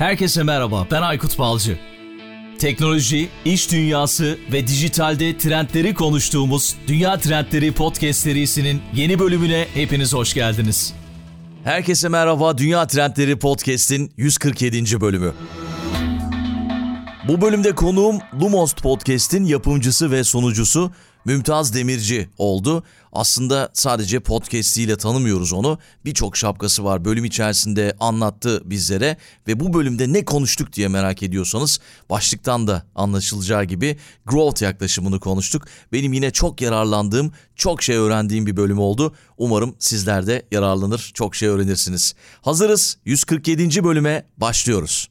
Herkese merhaba, ben Aykut Balcı. Teknoloji, iş dünyası ve dijitalde trendleri konuştuğumuz Dünya Trendleri Podcast serisinin yeni bölümüne hepiniz hoş geldiniz. Herkese merhaba, Dünya Trendleri Podcast'in 147. bölümü. Bu bölümde konuğum Lumost Podcast'in yapımcısı ve sunucusu Mümtaz Demirci oldu. Aslında sadece podcastiyle tanımıyoruz onu. Birçok şapkası var bölüm içerisinde anlattı bizlere ve bu bölümde ne konuştuk diye merak ediyorsanız başlıktan da anlaşılacağı gibi growth yaklaşımını konuştuk. Benim yine çok yararlandığım, çok şey öğrendiğim bir bölüm oldu. Umarım sizler de yararlanır, çok şey öğrenirsiniz. Hazırız. 147. bölüme başlıyoruz.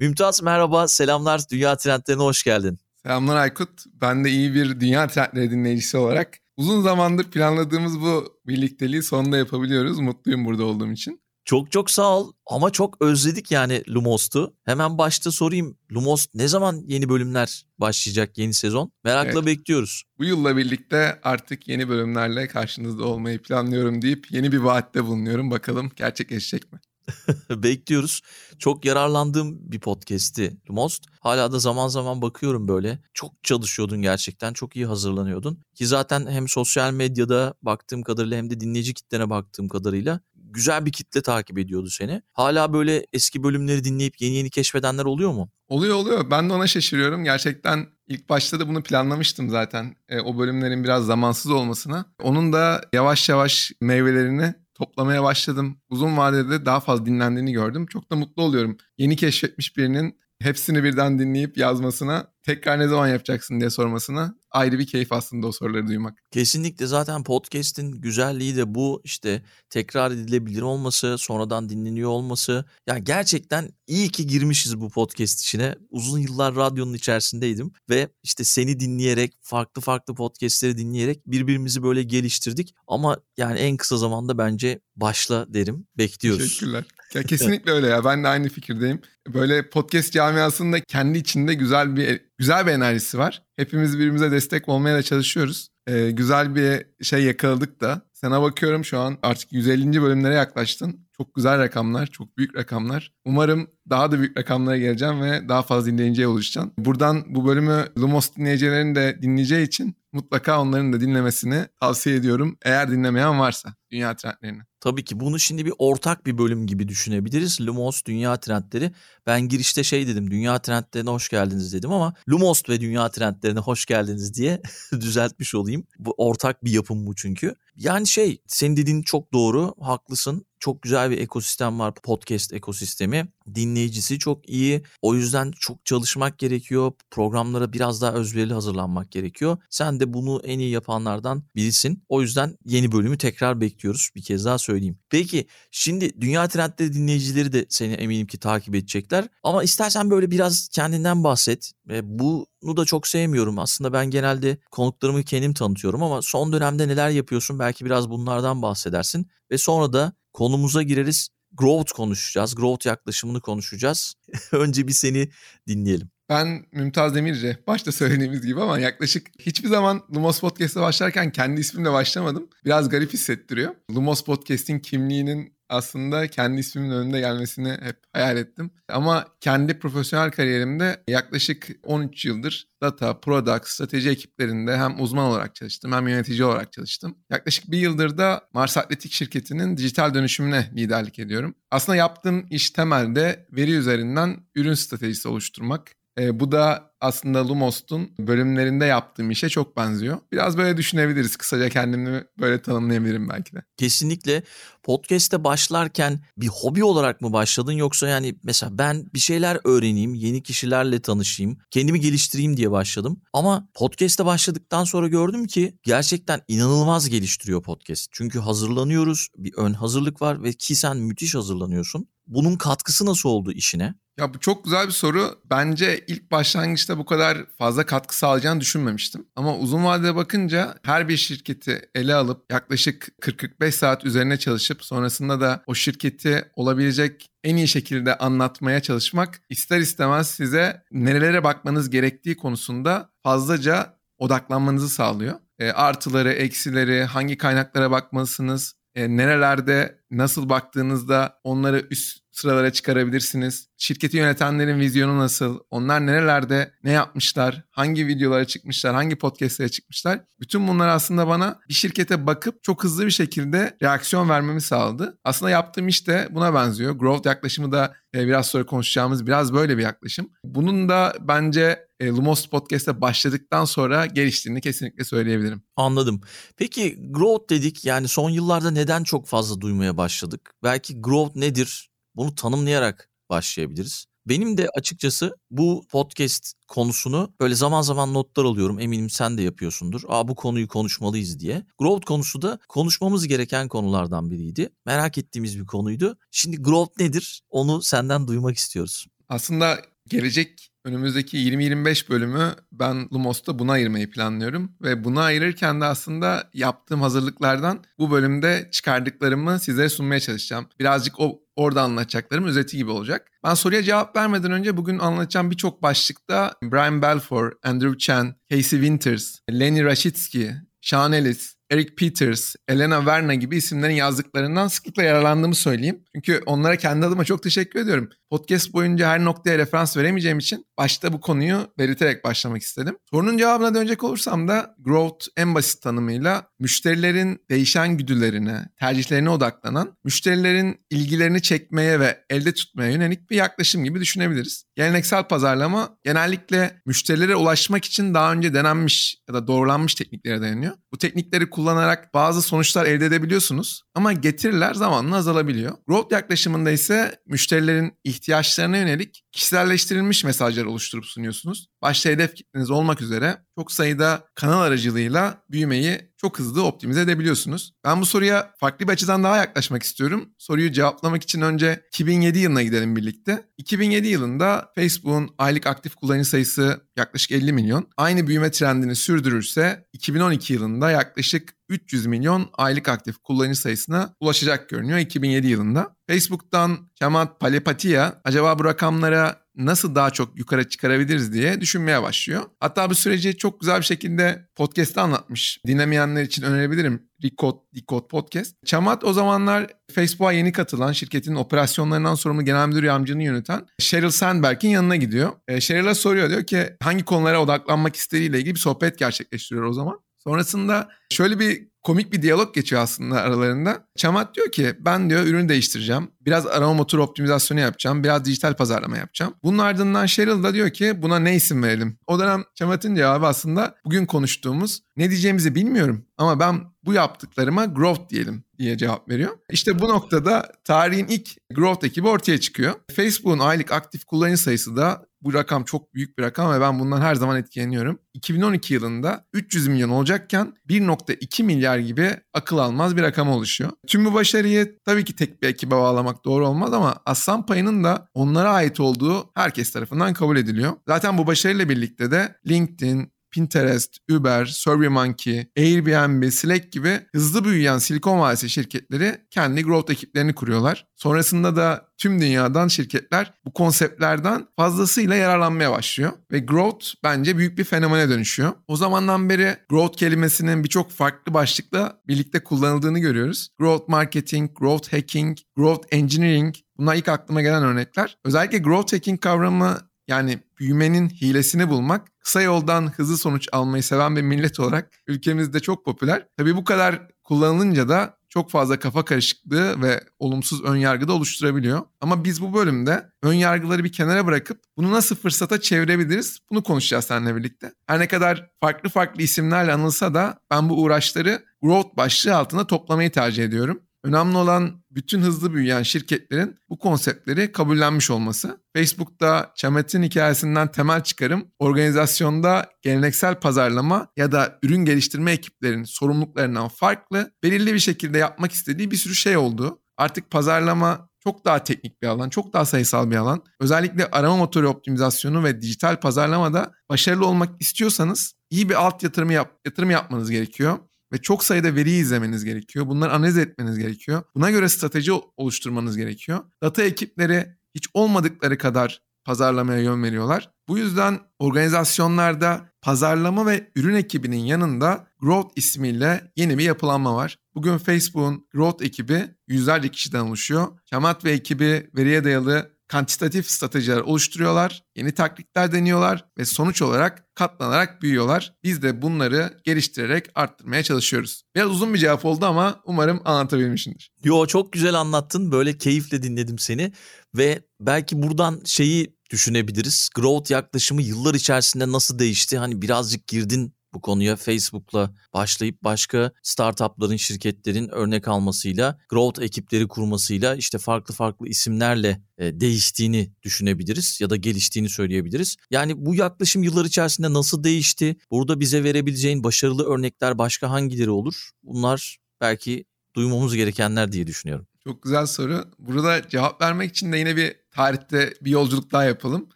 Mümtaz merhaba, selamlar. Dünya Trendlerine hoş geldin. Selamlar Aykut. Ben de iyi bir dünya trendleri dinleyicisi olarak uzun zamandır planladığımız bu birlikteliği sonunda yapabiliyoruz. Mutluyum burada olduğum için. Çok çok sağ ol ama çok özledik yani Lumos'tu. Hemen başta sorayım Lumos ne zaman yeni bölümler başlayacak yeni sezon? Merakla evet. bekliyoruz. Bu yılla birlikte artık yeni bölümlerle karşınızda olmayı planlıyorum deyip yeni bir vaatte bulunuyorum. Bakalım gerçekleşecek mi? Bekliyoruz. Çok yararlandığım bir podcast'ti Most. Hala da zaman zaman bakıyorum böyle. Çok çalışıyordun gerçekten. Çok iyi hazırlanıyordun. Ki zaten hem sosyal medyada baktığım kadarıyla hem de dinleyici kitlene baktığım kadarıyla güzel bir kitle takip ediyordu seni. Hala böyle eski bölümleri dinleyip yeni yeni keşfedenler oluyor mu? Oluyor oluyor. Ben de ona şaşırıyorum. Gerçekten ilk başta da bunu planlamıştım zaten. E, o bölümlerin biraz zamansız olmasına. Onun da yavaş yavaş meyvelerini toplamaya başladım. Uzun vadede daha fazla dinlendiğini gördüm. Çok da mutlu oluyorum. Yeni keşfetmiş birinin hepsini birden dinleyip yazmasına tekrar ne zaman yapacaksın diye sormasına ayrı bir keyif aslında o soruları duymak. Kesinlikle zaten podcast'in güzelliği de bu işte tekrar edilebilir olması, sonradan dinleniyor olması. Ya gerçekten iyi ki girmişiz bu podcast içine. Uzun yıllar radyonun içerisindeydim ve işte seni dinleyerek, farklı farklı podcast'leri dinleyerek birbirimizi böyle geliştirdik. Ama yani en kısa zamanda bence başla derim. Bekliyoruz. Teşekkürler. Ya kesinlikle öyle ya. Ben de aynı fikirdeyim. Böyle podcast camiasında kendi içinde güzel bir güzel bir enerjisi var. Hepimiz birbirimize destek olmaya da çalışıyoruz. Ee, güzel bir şey yakaladık da. Sana bakıyorum şu an artık 150. bölümlere yaklaştın. Çok güzel rakamlar, çok büyük rakamlar. Umarım daha da büyük rakamlara geleceğim ve daha fazla dinleyiciye ulaşacağım. Buradan bu bölümü Lumos dinleyicilerin de dinleyeceği için mutlaka onların da dinlemesini tavsiye ediyorum. Eğer dinlemeyen varsa dünya trendlerini. Tabii ki bunu şimdi bir ortak bir bölüm gibi düşünebiliriz. Lumos Dünya Trendleri. Ben girişte şey dedim Dünya Trendlerine hoş geldiniz dedim ama Lumos ve Dünya Trendlerine hoş geldiniz diye düzeltmiş olayım. Bu ortak bir yapım bu çünkü. Yani şey senin dediğin çok doğru haklısın. Çok güzel bir ekosistem var podcast ekosistemi. Dinleyicisi çok iyi. O yüzden çok çalışmak gerekiyor. Programlara biraz daha özverili hazırlanmak gerekiyor. Sen de bunu en iyi yapanlardan birisin. O yüzden yeni bölümü tekrar bekliyoruz. Bir kez daha söyleyeyim. Peki şimdi Dünya Trendleri dinleyicileri de seni eminim ki takip edecekler. Ama istersen böyle biraz kendinden bahset. Ve bunu da çok sevmiyorum. Aslında ben genelde konuklarımı kendim tanıtıyorum ama son dönemde neler yapıyorsun? Belki biraz bunlardan bahsedersin. Ve sonra da konumuza gireriz. Growth konuşacağız. Growth yaklaşımını konuşacağız. Önce bir seni dinleyelim. Ben Mümtaz Demirci. Başta söylediğimiz gibi ama yaklaşık hiçbir zaman Lumos Podcast'a başlarken kendi ismimle başlamadım. Biraz garip hissettiriyor. Lumos Podcast'in kimliğinin aslında kendi ismimin önünde gelmesini hep hayal ettim. Ama kendi profesyonel kariyerimde yaklaşık 13 yıldır data, product, strateji ekiplerinde hem uzman olarak çalıştım hem yönetici olarak çalıştım. Yaklaşık bir yıldır da Mars Atletik şirketinin dijital dönüşümüne liderlik ediyorum. Aslında yaptığım iş temelde veri üzerinden ürün stratejisi oluşturmak. E, bu da aslında Lumos'un bölümlerinde yaptığım işe çok benziyor. Biraz böyle düşünebiliriz. Kısaca kendimi böyle tanımlayabilirim belki de. Kesinlikle. Podcast'te başlarken bir hobi olarak mı başladın yoksa yani mesela ben bir şeyler öğreneyim, yeni kişilerle tanışayım, kendimi geliştireyim diye başladım. Ama podcast'te başladıktan sonra gördüm ki gerçekten inanılmaz geliştiriyor podcast. Çünkü hazırlanıyoruz, bir ön hazırlık var ve ki sen müthiş hazırlanıyorsun. Bunun katkısı nasıl oldu işine? Ya bu çok güzel bir soru. Bence ilk başlangıçta bu kadar fazla katkı sağlayacağını düşünmemiştim. Ama uzun vadede bakınca her bir şirketi ele alıp yaklaşık 40-45 saat üzerine çalışıp sonrasında da o şirketi olabilecek en iyi şekilde anlatmaya çalışmak ister istemez size nerelere bakmanız gerektiği konusunda fazlaca odaklanmanızı sağlıyor. E, artıları, eksileri, hangi kaynaklara bakmalısınız, e, nerelerde nasıl baktığınızda onları üst sıralara çıkarabilirsiniz. Şirketi yönetenlerin vizyonu nasıl? Onlar nerelerde ne yapmışlar? Hangi videolara çıkmışlar? Hangi podcastlere çıkmışlar? Bütün bunlar aslında bana bir şirkete bakıp çok hızlı bir şekilde reaksiyon vermemi sağladı. Aslında yaptığım iş de buna benziyor. Growth yaklaşımı da e, biraz sonra konuşacağımız biraz böyle bir yaklaşım. Bunun da bence e, Lumos Podcast'e başladıktan sonra geliştiğini kesinlikle söyleyebilirim. Anladım. Peki growth dedik yani son yıllarda neden çok fazla duymaya başladık? Belki growth nedir? Bunu tanımlayarak başlayabiliriz. Benim de açıkçası bu podcast konusunu böyle zaman zaman notlar alıyorum. Eminim sen de yapıyorsundur. Aa bu konuyu konuşmalıyız diye. Growth konusu da konuşmamız gereken konulardan biriydi. Merak ettiğimiz bir konuydu. Şimdi growth nedir? Onu senden duymak istiyoruz. Aslında gelecek önümüzdeki 20-25 bölümü ben Lumos'ta buna ayırmayı planlıyorum. Ve buna ayırırken de aslında yaptığım hazırlıklardan bu bölümde çıkardıklarımı sizlere sunmaya çalışacağım. Birazcık o orada anlatacaklarım özeti gibi olacak. Ben soruya cevap vermeden önce bugün anlatacağım birçok başlıkta Brian Balfour, Andrew Chen, Casey Winters, Lenny Rashitsky, Sean Ellis, Eric Peters, Elena Verna gibi isimlerin yazdıklarından sıklıkla yararlandığımı söyleyeyim. Çünkü onlara kendi adıma çok teşekkür ediyorum. Podcast boyunca her noktaya referans veremeyeceğim için başta bu konuyu belirterek başlamak istedim. Sorunun cevabına dönecek olursam da growth en basit tanımıyla müşterilerin değişen güdülerine, tercihlerine odaklanan, müşterilerin ilgilerini çekmeye ve elde tutmaya yönelik bir yaklaşım gibi düşünebiliriz. Geleneksel pazarlama genellikle müşterilere ulaşmak için daha önce denenmiş ya da doğrulanmış tekniklere dayanıyor. Bu teknikleri kullanarak bazı sonuçlar elde edebiliyorsunuz ama getiriler zamanla azalabiliyor. Growth yaklaşımında ise müşterilerin ihtiyaçlarına yönelik kişiselleştirilmiş mesajlar oluşturup sunuyorsunuz. Başta hedef kitleniz olmak üzere çok sayıda kanal aracılığıyla büyümeyi çok hızlı optimize edebiliyorsunuz. Ben bu soruya farklı bir açıdan daha yaklaşmak istiyorum. Soruyu cevaplamak için önce 2007 yılına gidelim birlikte. 2007 yılında Facebook'un aylık aktif kullanıcı sayısı yaklaşık 50 milyon. Aynı büyüme trendini sürdürürse 2012 yılında yaklaşık 300 milyon aylık aktif kullanıcı sayısına ulaşacak görünüyor 2007 yılında. Facebook'tan Kemal Palepatiya acaba bu rakamlara nasıl daha çok yukarı çıkarabiliriz diye düşünmeye başlıyor. Hatta bu süreci çok güzel bir şekilde podcast'te anlatmış. Dinlemeyenler için önerebilirim. Recode, Decode Podcast. Çamat o zamanlar Facebook'a yeni katılan şirketin operasyonlarından sorumlu genel müdür yardımcını yöneten Sheryl Sandberg'in yanına gidiyor. E, Sheryl'a soruyor diyor ki hangi konulara odaklanmak istediğiyle ilgili bir sohbet gerçekleştiriyor o zaman. Sonrasında şöyle bir komik bir diyalog geçiyor aslında aralarında. Çamat diyor ki ben diyor ürünü değiştireceğim. Biraz arama motoru optimizasyonu yapacağım. Biraz dijital pazarlama yapacağım. Bunun ardından Cheryl da diyor ki buna ne isim verelim? O dönem Çamat'ın cevabı aslında bugün konuştuğumuz ne diyeceğimizi bilmiyorum ama ben bu yaptıklarıma growth diyelim diye cevap veriyor. İşte bu noktada tarihin ilk growth ekibi ortaya çıkıyor. Facebook'un aylık aktif kullanıcı sayısı da bu rakam çok büyük bir rakam ve ben bundan her zaman etkileniyorum. 2012 yılında 300 milyon olacakken 1.2 milyar gibi akıl almaz bir rakam oluşuyor. Tüm bu başarıyı tabii ki tek bir ekibe bağlamak doğru olmaz ama aslan payının da onlara ait olduğu herkes tarafından kabul ediliyor. Zaten bu başarıyla birlikte de LinkedIn, Pinterest, Uber, SurveyMonkey, Airbnb, Slack gibi hızlı büyüyen Silikon Vadisi şirketleri kendi growth ekiplerini kuruyorlar. Sonrasında da tüm dünyadan şirketler bu konseptlerden fazlasıyla yararlanmaya başlıyor. Ve growth bence büyük bir fenomene dönüşüyor. O zamandan beri growth kelimesinin birçok farklı başlıkla birlikte kullanıldığını görüyoruz. Growth marketing, growth hacking, growth engineering bunlar ilk aklıma gelen örnekler. Özellikle growth hacking kavramı yani büyümenin hilesini bulmak kısa yoldan hızlı sonuç almayı seven bir millet olarak ülkemizde çok popüler. Tabii bu kadar kullanılınca da çok fazla kafa karışıklığı ve olumsuz ön yargı da oluşturabiliyor. Ama biz bu bölümde ön yargıları bir kenara bırakıp bunu nasıl fırsata çevirebiliriz bunu konuşacağız seninle birlikte. Her ne kadar farklı farklı isimlerle anılsa da ben bu uğraşları growth başlığı altında toplamayı tercih ediyorum. Önemli olan bütün hızlı büyüyen şirketlerin bu konseptleri kabullenmiş olması. Facebook'ta Çamet'in hikayesinden temel çıkarım organizasyonda geleneksel pazarlama ya da ürün geliştirme ekiplerinin sorumluluklarından farklı belirli bir şekilde yapmak istediği bir sürü şey oldu. Artık pazarlama çok daha teknik bir alan, çok daha sayısal bir alan. Özellikle arama motoru optimizasyonu ve dijital pazarlamada başarılı olmak istiyorsanız iyi bir alt yatırımı yap, yatırım yapmanız gerekiyor ve çok sayıda veri izlemeniz gerekiyor. Bunları analiz etmeniz gerekiyor. Buna göre strateji oluşturmanız gerekiyor. Data ekipleri hiç olmadıkları kadar pazarlamaya yön veriyorlar. Bu yüzden organizasyonlarda pazarlama ve ürün ekibinin yanında Growth ismiyle yeni bir yapılanma var. Bugün Facebook'un Growth ekibi yüzlerce kişiden oluşuyor. Kemat ve ekibi veriye dayalı kantitatif stratejiler oluşturuyorlar, yeni taktikler deniyorlar ve sonuç olarak katlanarak büyüyorlar. Biz de bunları geliştirerek arttırmaya çalışıyoruz. Biraz uzun bir cevap oldu ama umarım anlatabilmişimdir. Yo çok güzel anlattın. Böyle keyifle dinledim seni ve belki buradan şeyi düşünebiliriz. Growth yaklaşımı yıllar içerisinde nasıl değişti? Hani birazcık girdin bu konuya Facebook'la başlayıp başka startupların, şirketlerin örnek almasıyla, growth ekipleri kurmasıyla işte farklı farklı isimlerle e, değiştiğini düşünebiliriz ya da geliştiğini söyleyebiliriz. Yani bu yaklaşım yıllar içerisinde nasıl değişti? Burada bize verebileceğin başarılı örnekler başka hangileri olur? Bunlar belki duymamız gerekenler diye düşünüyorum. Çok güzel soru. Burada cevap vermek için de yine bir tarihte bir yolculuk daha yapalım.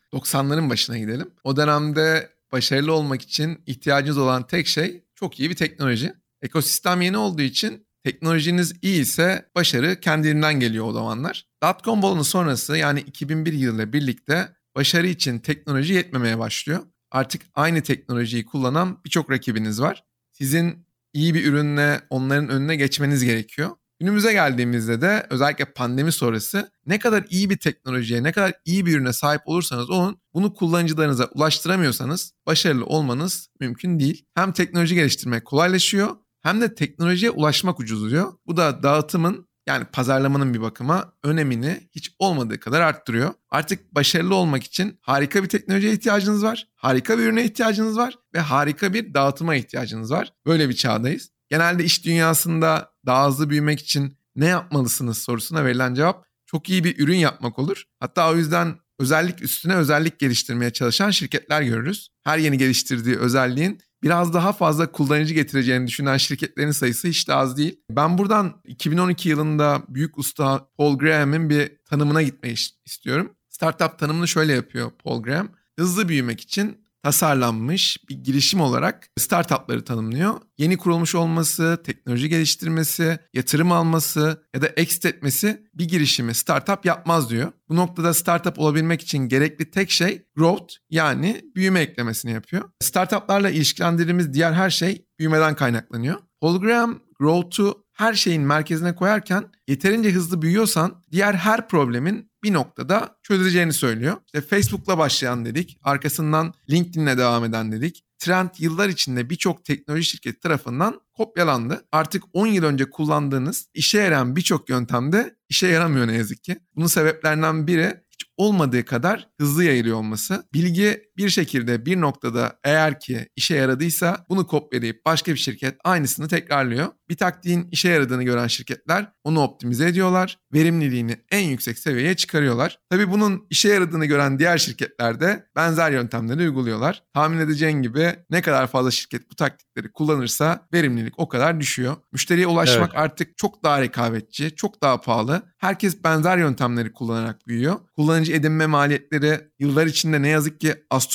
90'ların başına gidelim. O dönemde başarılı olmak için ihtiyacınız olan tek şey çok iyi bir teknoloji. Ekosistem yeni olduğu için teknolojiniz iyi ise başarı kendiliğinden geliyor o zamanlar. Dotcom balonu sonrası yani 2001 yılıyla birlikte başarı için teknoloji yetmemeye başlıyor. Artık aynı teknolojiyi kullanan birçok rakibiniz var. Sizin iyi bir ürünle onların önüne geçmeniz gerekiyor. Günümüze geldiğimizde de özellikle pandemi sonrası ne kadar iyi bir teknolojiye, ne kadar iyi bir ürüne sahip olursanız olun bunu kullanıcılarınıza ulaştıramıyorsanız başarılı olmanız mümkün değil. Hem teknoloji geliştirmek kolaylaşıyor hem de teknolojiye ulaşmak ucuzluyor. Bu da dağıtımın yani pazarlamanın bir bakıma önemini hiç olmadığı kadar arttırıyor. Artık başarılı olmak için harika bir teknolojiye ihtiyacınız var, harika bir ürüne ihtiyacınız var ve harika bir dağıtıma ihtiyacınız var. Böyle bir çağdayız. Genelde iş dünyasında daha hızlı büyümek için ne yapmalısınız sorusuna verilen cevap çok iyi bir ürün yapmak olur. Hatta o yüzden özellik üstüne özellik geliştirmeye çalışan şirketler görürüz. Her yeni geliştirdiği özelliğin biraz daha fazla kullanıcı getireceğini düşünen şirketlerin sayısı hiç de az değil. Ben buradan 2012 yılında büyük usta Paul Graham'in bir tanımına gitmeyi istiyorum. Startup tanımını şöyle yapıyor Paul Graham. Hızlı büyümek için tasarlanmış bir girişim olarak startupları tanımlıyor. Yeni kurulmuş olması, teknoloji geliştirmesi, yatırım alması ya da exit etmesi bir girişimi startup yapmaz diyor. Bu noktada startup olabilmek için gerekli tek şey growth yani büyüme eklemesini yapıyor. Startuplarla ilişkilendirdiğimiz diğer her şey büyümeden kaynaklanıyor. Hologram growth'u her şeyin merkezine koyarken yeterince hızlı büyüyorsan diğer her problemin bir noktada çözeceğini söylüyor. İşte Facebook'la başlayan dedik, arkasından LinkedIn'le devam eden dedik. Trend yıllar içinde birçok teknoloji şirketi tarafından kopyalandı. Artık 10 yıl önce kullandığınız işe yarayan birçok yöntemde işe yaramıyor ne yazık ki. Bunun sebeplerinden biri olmadığı kadar hızlı yayılıyor olması. Bilgi bir şekilde bir noktada eğer ki işe yaradıysa bunu kopyalayıp başka bir şirket aynısını tekrarlıyor. Bir taktiğin işe yaradığını gören şirketler onu optimize ediyorlar. Verimliliğini en yüksek seviyeye çıkarıyorlar. Tabi bunun işe yaradığını gören diğer şirketler de benzer yöntemleri uyguluyorlar. Tahmin edeceğin gibi ne kadar fazla şirket bu taktikleri kullanırsa verimlilik o kadar düşüyor. Müşteriye ulaşmak evet. artık çok daha rekabetçi, çok daha pahalı. Herkes benzer yöntemleri kullanarak büyüyor. Kullanıcı edinme maliyetleri yıllar içinde ne yazık ki astronomik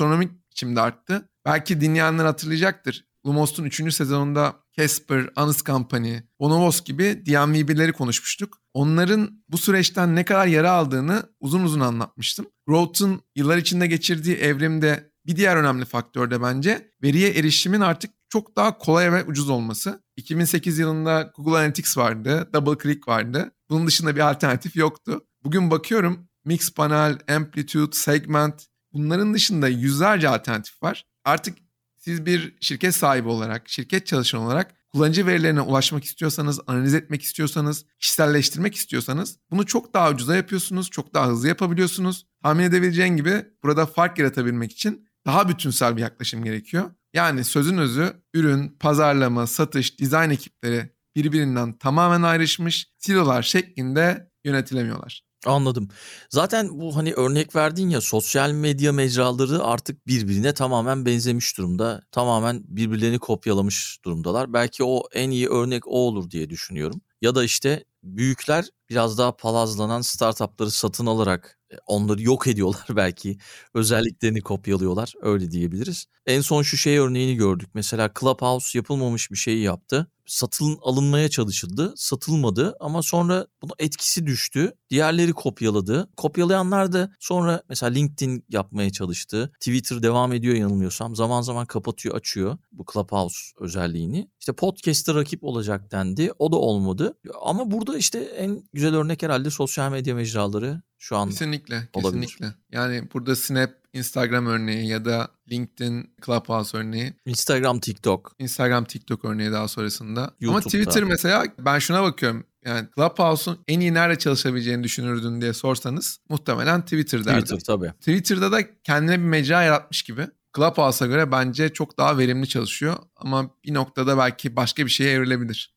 biçimde arttı. Belki dinleyenler hatırlayacaktır. Lumos'un 3. sezonunda Casper, Honest Company, Bonobos gibi DMVB'leri konuşmuştuk. Onların bu süreçten ne kadar yara aldığını uzun uzun anlatmıştım. Growth'un yıllar içinde geçirdiği evrimde bir diğer önemli faktör de bence veriye erişimin artık çok daha kolay ve ucuz olması. 2008 yılında Google Analytics vardı, DoubleClick vardı. Bunun dışında bir alternatif yoktu. Bugün bakıyorum Mixpanel, Amplitude, Segment bunların dışında yüzlerce alternatif var. Artık siz bir şirket sahibi olarak, şirket çalışanı olarak kullanıcı verilerine ulaşmak istiyorsanız, analiz etmek istiyorsanız, kişiselleştirmek istiyorsanız bunu çok daha ucuza yapıyorsunuz, çok daha hızlı yapabiliyorsunuz. Tahmin edebileceğin gibi burada fark yaratabilmek için daha bütünsel bir yaklaşım gerekiyor. Yani sözün özü ürün, pazarlama, satış, dizayn ekipleri birbirinden tamamen ayrışmış silolar şeklinde yönetilemiyorlar. Anladım. Zaten bu hani örnek verdin ya sosyal medya mecraları artık birbirine tamamen benzemiş durumda. Tamamen birbirlerini kopyalamış durumdalar. Belki o en iyi örnek o olur diye düşünüyorum. Ya da işte büyükler biraz daha palazlanan startupları satın alarak onları yok ediyorlar belki. Özelliklerini kopyalıyorlar öyle diyebiliriz. En son şu şey örneğini gördük. Mesela Clubhouse yapılmamış bir şeyi yaptı. Satılın alınmaya çalışıldı. Satılmadı ama sonra bunun etkisi düştü. Diğerleri kopyaladı. Kopyalayanlar da sonra mesela LinkedIn yapmaya çalıştı. Twitter devam ediyor yanılmıyorsam. Zaman zaman kapatıyor, açıyor bu Clubhouse özelliğini. İşte podcast'te rakip olacak dendi. O da olmadı. Ama burada işte en güzel örnek herhalde sosyal medya mecraları şu an Kesinlikle, olabilir. kesinlikle. Yani burada Snap, Instagram örneği ya da LinkedIn, Clubhouse örneği, Instagram, TikTok. Instagram, TikTok örneği daha sonrasında. Ama YouTube'da. Twitter mesela ben şuna bakıyorum. Yani Clubhouse'un en iyi nerede çalışabileceğini düşünürdün diye sorsanız muhtemelen Twitter derdim. Twitter tabii. Twitter'da da kendine bir mecra yaratmış gibi. Clubhouse'a göre bence çok daha verimli çalışıyor ama bir noktada belki başka bir şeye evrilebilir.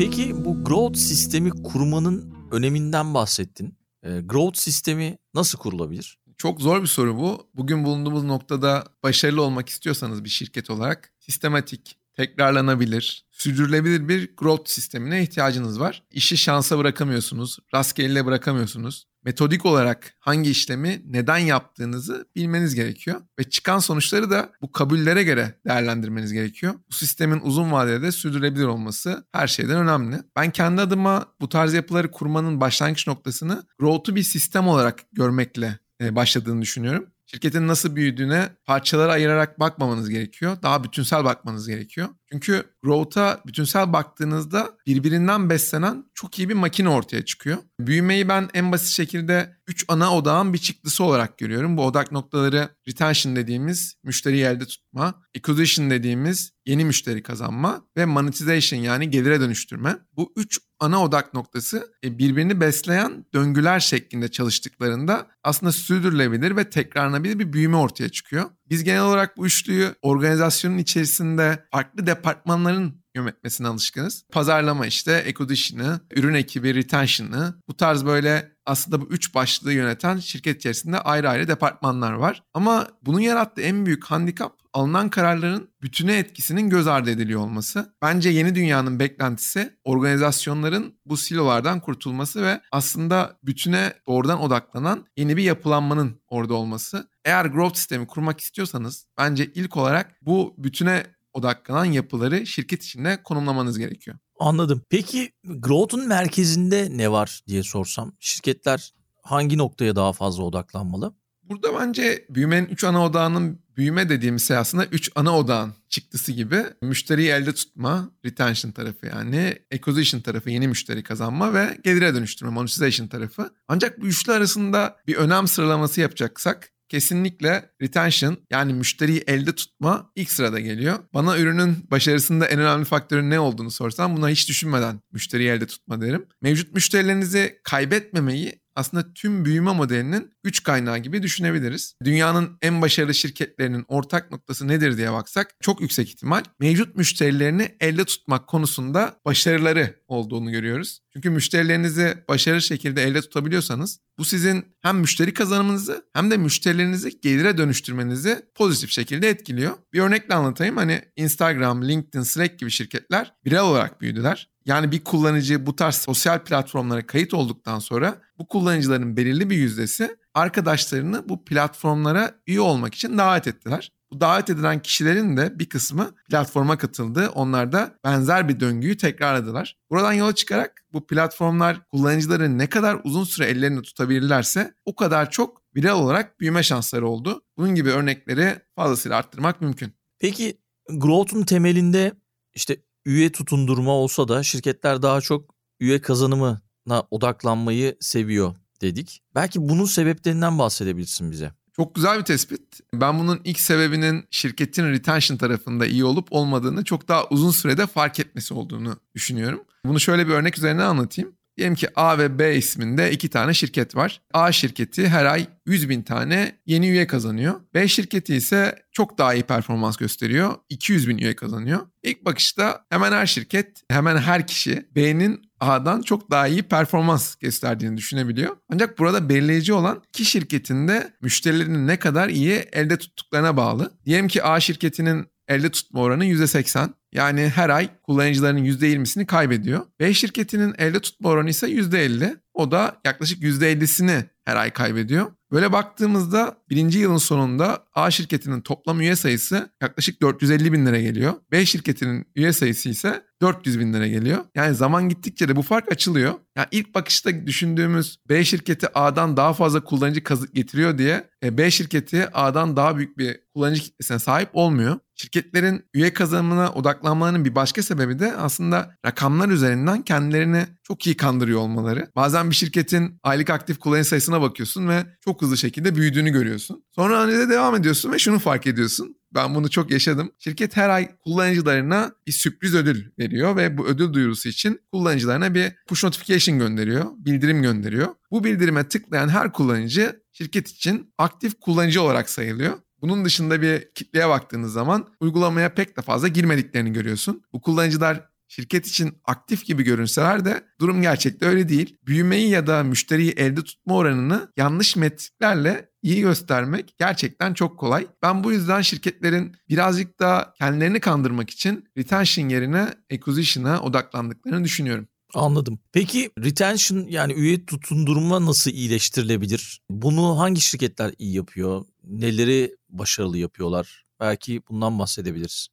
Peki bu growth sistemi kurmanın öneminden bahsettin. E, growth sistemi nasıl kurulabilir? Çok zor bir soru bu. Bugün bulunduğumuz noktada başarılı olmak istiyorsanız bir şirket olarak sistematik, tekrarlanabilir, sürdürülebilir bir growth sistemine ihtiyacınız var. İşi şansa bırakamıyorsunuz, rastgele bırakamıyorsunuz. Metodik olarak hangi işlemi neden yaptığınızı bilmeniz gerekiyor ve çıkan sonuçları da bu kabullere göre değerlendirmeniz gerekiyor. Bu sistemin uzun vadede sürdürülebilir olması her şeyden önemli. Ben kendi adıma bu tarz yapıları kurmanın başlangıç noktasını growth'u bir sistem olarak görmekle e, başladığını düşünüyorum. Şirketin nasıl büyüdüğüne parçalara ayırarak bakmamanız gerekiyor. Daha bütünsel bakmanız gerekiyor. Çünkü growth'a bütünsel baktığınızda birbirinden beslenen çok iyi bir makine ortaya çıkıyor. Büyümeyi ben en basit şekilde 3 ana odağın bir çıktısı olarak görüyorum. Bu odak noktaları retention dediğimiz müşteriyi elde tutma, acquisition dediğimiz yeni müşteri kazanma ve monetization yani gelire dönüştürme. Bu üç ana odak noktası e, birbirini besleyen döngüler şeklinde çalıştıklarında aslında sürdürülebilir ve tekrarlanabilir bir büyüme ortaya çıkıyor. Biz genel olarak bu üçlüyü organizasyonun içerisinde farklı departmanların yönetmesine alışkınız. Pazarlama işte, acquisition'ı, ürün ekibi, retention'ı bu tarz böyle aslında bu üç başlığı yöneten şirket içerisinde ayrı ayrı departmanlar var. Ama bunun yarattığı en büyük handikap alınan kararların bütüne etkisinin göz ardı ediliyor olması. Bence yeni dünyanın beklentisi organizasyonların bu silolardan kurtulması ve aslında bütüne doğrudan odaklanan yeni bir yapılanmanın orada olması. Eğer growth sistemi kurmak istiyorsanız bence ilk olarak bu bütüne odaklanan yapıları şirket içinde konumlamanız gerekiyor. Anladım. Peki growth'un merkezinde ne var diye sorsam şirketler hangi noktaya daha fazla odaklanmalı? Burada bence büyümenin 3 ana odağının büyüme dediğimiz şey aslında 3 ana odağın çıktısı gibi. Müşteriyi elde tutma, retention tarafı yani, acquisition tarafı, yeni müşteri kazanma ve gelire dönüştürme, monetization tarafı. Ancak bu üçlü arasında bir önem sıralaması yapacaksak kesinlikle retention yani müşteriyi elde tutma ilk sırada geliyor. Bana ürünün başarısında en önemli faktörün ne olduğunu sorsam buna hiç düşünmeden müşteriyi elde tutma derim. Mevcut müşterilerinizi kaybetmemeyi aslında tüm büyüme modelinin güç kaynağı gibi düşünebiliriz. Dünyanın en başarılı şirketlerinin ortak noktası nedir diye baksak çok yüksek ihtimal mevcut müşterilerini elde tutmak konusunda başarıları olduğunu görüyoruz. Çünkü müşterilerinizi başarılı şekilde elde tutabiliyorsanız bu sizin hem müşteri kazanımınızı hem de müşterilerinizi gelire dönüştürmenizi pozitif şekilde etkiliyor. Bir örnekle anlatayım. Hani Instagram, LinkedIn, Slack gibi şirketler birey olarak büyüdüler. Yani bir kullanıcı bu tarz sosyal platformlara kayıt olduktan sonra bu kullanıcıların belirli bir yüzdesi arkadaşlarını bu platformlara üye olmak için davet ettiler. Bu davet edilen kişilerin de bir kısmı platforma katıldı. Onlar da benzer bir döngüyü tekrarladılar. Buradan yola çıkarak bu platformlar kullanıcıları ne kadar uzun süre ellerinde tutabilirlerse o kadar çok viral olarak büyüme şansları oldu. Bunun gibi örnekleri fazlasıyla arttırmak mümkün. Peki growth'un temelinde işte üye tutundurma olsa da şirketler daha çok üye kazanımına odaklanmayı seviyor dedik. Belki bunun sebeplerinden bahsedebilirsin bize. Çok güzel bir tespit. Ben bunun ilk sebebinin şirketin retention tarafında iyi olup olmadığını çok daha uzun sürede fark etmesi olduğunu düşünüyorum. Bunu şöyle bir örnek üzerine anlatayım. Diyelim ki A ve B isminde iki tane şirket var. A şirketi her ay 100 bin tane yeni üye kazanıyor. B şirketi ise çok daha iyi performans gösteriyor. 200 bin üye kazanıyor. İlk bakışta hemen her şirket, hemen her kişi B'nin A'dan çok daha iyi performans gösterdiğini düşünebiliyor. Ancak burada belirleyici olan iki şirketin de müşterilerini ne kadar iyi elde tuttuklarına bağlı. Diyelim ki A şirketinin elde tutma oranı %80. Yani her ay kullanıcılarının %20'sini kaybediyor. B şirketinin elde tutma oranı ise %50. O da yaklaşık %50'sini her ay kaybediyor. Böyle baktığımızda birinci yılın sonunda A şirketinin toplam üye sayısı yaklaşık 450 bin lira geliyor. B şirketinin üye sayısı ise 400 bin lira geliyor. Yani zaman gittikçe de bu fark açılıyor. Yani ilk bakışta düşündüğümüz B şirketi A'dan daha fazla kullanıcı getiriyor diye e, B şirketi A'dan daha büyük bir kullanıcı kitlesine sahip olmuyor. Şirketlerin üye kazanımına odaklanmalarının bir başka sebebi de aslında rakamlar üzerinden kendilerini çok iyi kandırıyor olmaları. Bazen bir şirketin aylık aktif kullanıcı sayısına bakıyorsun ve çok hızlı şekilde büyüdüğünü görüyorsun. Sonra analize devam ediyorsun ve şunu fark ediyorsun. Ben bunu çok yaşadım. Şirket her ay kullanıcılarına bir sürpriz ödül veriyor ve bu ödül duyurusu için kullanıcılarına bir push notification gönderiyor, bildirim gönderiyor. Bu bildirime tıklayan her kullanıcı şirket için aktif kullanıcı olarak sayılıyor. Bunun dışında bir kitleye baktığınız zaman uygulamaya pek de fazla girmediklerini görüyorsun. Bu kullanıcılar şirket için aktif gibi görünseler de durum gerçekte öyle değil. Büyümeyi ya da müşteriyi elde tutma oranını yanlış metriklerle iyi göstermek gerçekten çok kolay. Ben bu yüzden şirketlerin birazcık daha kendilerini kandırmak için retention yerine acquisition'a odaklandıklarını düşünüyorum. Anladım. Peki retention yani üye tutundurma nasıl iyileştirilebilir? Bunu hangi şirketler iyi yapıyor? Neleri başarılı yapıyorlar? Belki bundan bahsedebiliriz.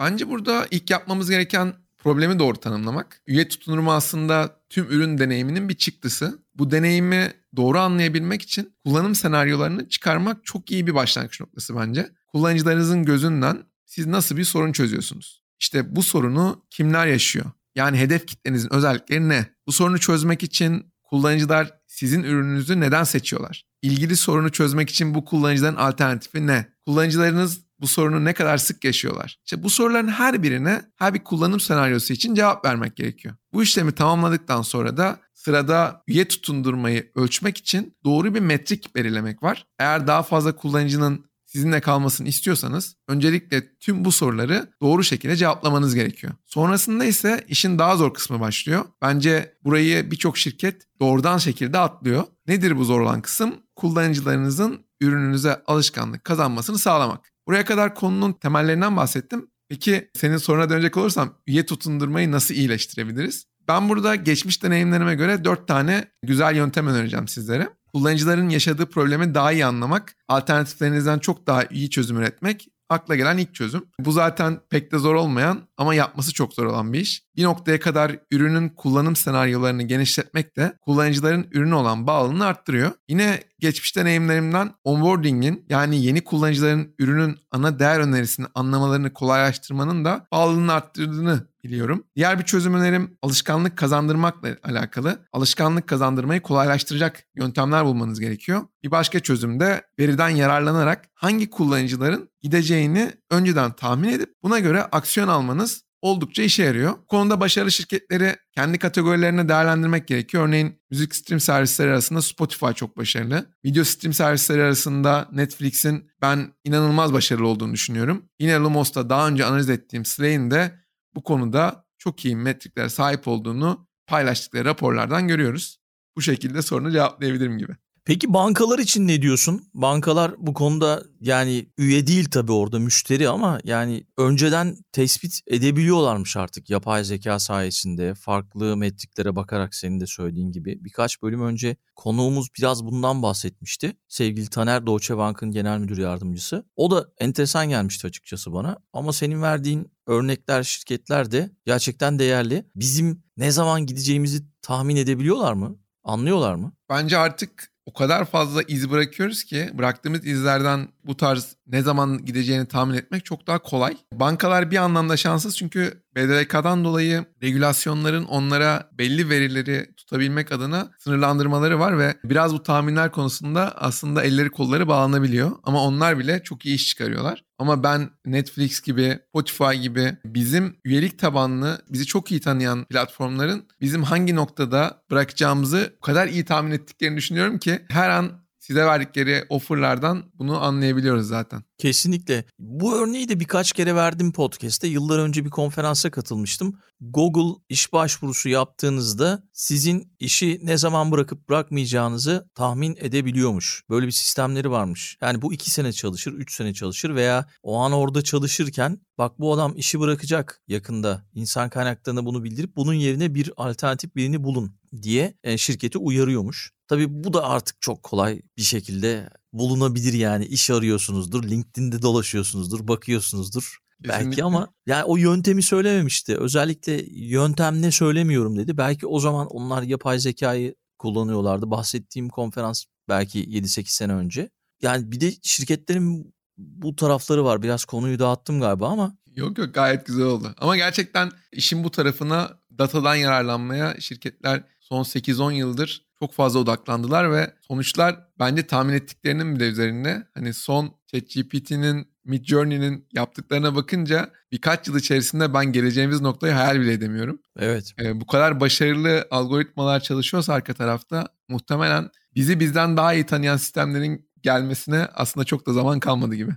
Bence burada ilk yapmamız gereken problemi doğru tanımlamak. Üye tutundurma aslında tüm ürün deneyiminin bir çıktısı. Bu deneyimi doğru anlayabilmek için kullanım senaryolarını çıkarmak çok iyi bir başlangıç noktası bence. Kullanıcılarınızın gözünden siz nasıl bir sorun çözüyorsunuz? İşte bu sorunu kimler yaşıyor? Yani hedef kitlenizin özellikleri ne? Bu sorunu çözmek için kullanıcılar sizin ürününüzü neden seçiyorlar? İlgili sorunu çözmek için bu kullanıcıların alternatifi ne? Kullanıcılarınız bu sorunu ne kadar sık yaşıyorlar? İşte bu soruların her birine her bir kullanım senaryosu için cevap vermek gerekiyor. Bu işlemi tamamladıktan sonra da sırada üye tutundurmayı ölçmek için doğru bir metrik belirlemek var. Eğer daha fazla kullanıcının sizinle kalmasını istiyorsanız öncelikle tüm bu soruları doğru şekilde cevaplamanız gerekiyor. Sonrasında ise işin daha zor kısmı başlıyor. Bence burayı birçok şirket doğrudan şekilde atlıyor. Nedir bu zor olan kısım? Kullanıcılarınızın ürününüze alışkanlık kazanmasını sağlamak. Buraya kadar konunun temellerinden bahsettim. Peki senin soruna dönecek olursam üye tutundurmayı nasıl iyileştirebiliriz? Ben burada geçmiş deneyimlerime göre 4 tane güzel yöntem önereceğim sizlere. Kullanıcıların yaşadığı problemi daha iyi anlamak, alternatiflerinizden çok daha iyi çözüm üretmek akla gelen ilk çözüm. Bu zaten pek de zor olmayan ama yapması çok zor olan bir iş. Bir noktaya kadar ürünün kullanım senaryolarını genişletmek de kullanıcıların ürünü olan bağlılığını arttırıyor. Yine geçmiş deneyimlerimden onboarding'in yani yeni kullanıcıların ürünün ana değer önerisini anlamalarını kolaylaştırmanın da bağlılığını arttırdığını biliyorum. Diğer bir çözüm önerim alışkanlık kazandırmakla alakalı. Alışkanlık kazandırmayı kolaylaştıracak yöntemler bulmanız gerekiyor. Bir başka çözüm de veriden yararlanarak hangi kullanıcıların gideceğini önceden tahmin edip buna göre aksiyon almanız oldukça işe yarıyor. Bu konuda başarılı şirketleri kendi kategorilerine değerlendirmek gerekiyor. Örneğin müzik stream servisleri arasında Spotify çok başarılı. Video stream servisleri arasında Netflix'in ben inanılmaz başarılı olduğunu düşünüyorum. Yine Lumos'ta daha önce analiz ettiğim Slay'in de bu konuda çok iyi metriklere sahip olduğunu paylaştıkları raporlardan görüyoruz. Bu şekilde sorunu cevaplayabilirim gibi. Peki bankalar için ne diyorsun? Bankalar bu konuda yani üye değil tabii orada müşteri ama yani önceden tespit edebiliyorlarmış artık yapay zeka sayesinde farklı metriklere bakarak senin de söylediğin gibi. Birkaç bölüm önce konuğumuz biraz bundan bahsetmişti. Sevgili Taner Deutsche Bank'ın genel müdür yardımcısı. O da enteresan gelmişti açıkçası bana ama senin verdiğin örnekler şirketler de gerçekten değerli. Bizim ne zaman gideceğimizi tahmin edebiliyorlar mı? Anlıyorlar mı? Bence artık o kadar fazla iz bırakıyoruz ki bıraktığımız izlerden bu tarz ne zaman gideceğini tahmin etmek çok daha kolay. Bankalar bir anlamda şanssız çünkü BDDK'dan dolayı regülasyonların onlara belli verileri tutabilmek adına sınırlandırmaları var ve biraz bu tahminler konusunda aslında elleri kolları bağlanabiliyor. Ama onlar bile çok iyi iş çıkarıyorlar. Ama ben Netflix gibi, Spotify gibi bizim üyelik tabanlı, bizi çok iyi tanıyan platformların bizim hangi noktada bırakacağımızı o kadar iyi tahmin ettiklerini düşünüyorum ki her an size verdikleri offerlardan bunu anlayabiliyoruz zaten. Kesinlikle. Bu örneği de birkaç kere verdim podcast'te. Yıllar önce bir konferansa katılmıştım. Google iş başvurusu yaptığınızda sizin işi ne zaman bırakıp bırakmayacağınızı tahmin edebiliyormuş. Böyle bir sistemleri varmış. Yani bu iki sene çalışır, üç sene çalışır veya o an orada çalışırken bak bu adam işi bırakacak yakında. İnsan kaynaklarına bunu bildirip bunun yerine bir alternatif birini bulun diye e, şirketi uyarıyormuş. Tabii bu da artık çok kolay bir şekilde bulunabilir yani iş arıyorsunuzdur, LinkedIn'de dolaşıyorsunuzdur, bakıyorsunuzdur. Kesinlikle. Belki ama yani o yöntemi söylememişti. Özellikle yöntem ne söylemiyorum dedi. Belki o zaman onlar yapay zekayı kullanıyorlardı. Bahsettiğim konferans belki 7-8 sene önce. Yani bir de şirketlerin bu tarafları var. Biraz konuyu dağıttım galiba ama Yok yok gayet güzel oldu. Ama gerçekten işin bu tarafına datadan yararlanmaya şirketler son 8-10 yıldır çok fazla odaklandılar ve sonuçlar bence tahmin ettiklerinin bile üzerinde. Hani son ChatGPT'nin, Midjourney'nin yaptıklarına bakınca birkaç yıl içerisinde ben geleceğimiz noktayı hayal bile edemiyorum. evet Ee, bu kadar başarılı algoritmalar çalışıyorsa arka tarafta muhtemelen bizi bizden daha iyi tanıyan sistemlerin gelmesine aslında çok da zaman kalmadı gibi.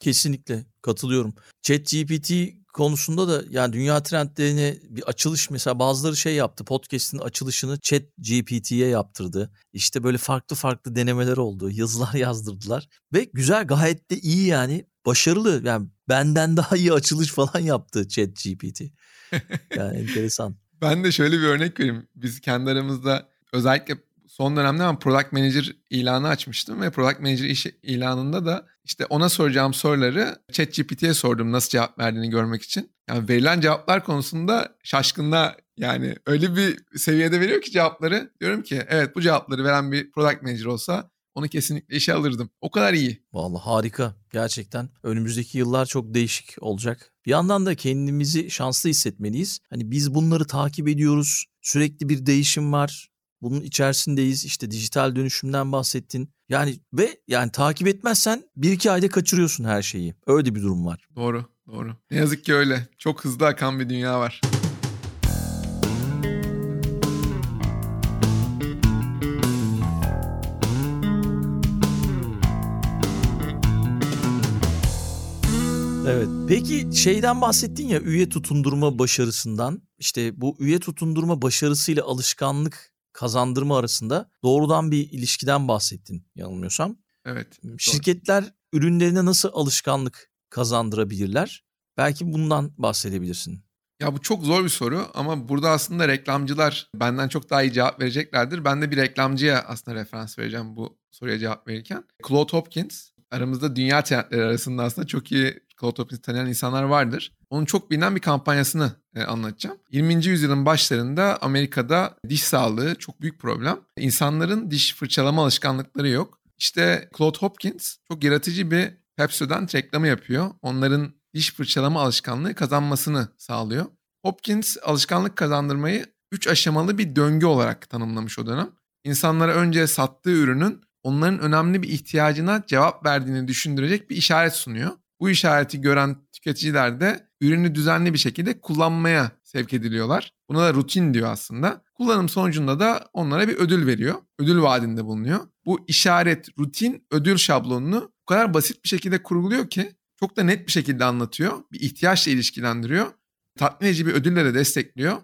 Kesinlikle katılıyorum. ChatGPT konusunda da yani dünya trendlerine bir açılış mesela bazıları şey yaptı. Podcast'in açılışını ChatGPT'ye yaptırdı. İşte böyle farklı farklı denemeler oldu. Yazılar yazdırdılar ve güzel gayet de iyi yani. Başarılı yani benden daha iyi açılış falan yaptı ChatGPT. Yani enteresan. Ben de şöyle bir örnek vereyim. Biz kendi aramızda özellikle son dönemde ben Product Manager ilanı açmıştım ve Product Manager iş ilanında da işte ona soracağım soruları ChatGPT'ye sordum nasıl cevap verdiğini görmek için. Yani verilen cevaplar konusunda şaşkınlığa yani öyle bir seviyede veriyor ki cevapları. Diyorum ki evet bu cevapları veren bir Product Manager olsa onu kesinlikle işe alırdım. O kadar iyi. Vallahi harika gerçekten. Önümüzdeki yıllar çok değişik olacak. Bir yandan da kendimizi şanslı hissetmeliyiz. Hani biz bunları takip ediyoruz. Sürekli bir değişim var. Bunun içerisindeyiz. İşte dijital dönüşümden bahsettin. Yani ve yani takip etmezsen bir iki ayda kaçırıyorsun her şeyi. Öyle bir durum var. Doğru, doğru. Ne yazık ki öyle. Çok hızlı akan bir dünya var. Evet. Peki şeyden bahsettin ya üye tutundurma başarısından. İşte bu üye tutundurma başarısıyla alışkanlık kazandırma arasında doğrudan bir ilişkiden bahsettin yanılmıyorsam. Evet. doğru. Şirketler ürünlerine nasıl alışkanlık kazandırabilirler? Belki bundan bahsedebilirsin. Ya bu çok zor bir soru ama burada aslında reklamcılar benden çok daha iyi cevap vereceklerdir. Ben de bir reklamcıya aslında referans vereceğim bu soruya cevap verirken. Claude Hopkins aramızda dünya trendleri arasında aslında çok iyi Hopkins'i tanıyan insanlar vardır. Onun çok bilinen bir kampanyasını e, anlatacağım. 20. yüzyılın başlarında Amerika'da diş sağlığı çok büyük problem. İnsanların diş fırçalama alışkanlıkları yok. İşte Claude Hopkins çok yaratıcı bir Pepsodent reklamı yapıyor. Onların diş fırçalama alışkanlığı kazanmasını sağlıyor. Hopkins alışkanlık kazandırmayı 3 aşamalı bir döngü olarak tanımlamış o dönem. İnsanlara önce sattığı ürünün onların önemli bir ihtiyacına cevap verdiğini düşündürecek bir işaret sunuyor. Bu işareti gören tüketiciler de ürünü düzenli bir şekilde kullanmaya sevk ediliyorlar. Buna da rutin diyor aslında. Kullanım sonucunda da onlara bir ödül veriyor. Ödül vaadinde bulunuyor. Bu işaret, rutin, ödül şablonunu bu kadar basit bir şekilde kurguluyor ki çok da net bir şekilde anlatıyor. Bir ihtiyaçla ilişkilendiriyor. Tatmin edici bir ödülle de destekliyor.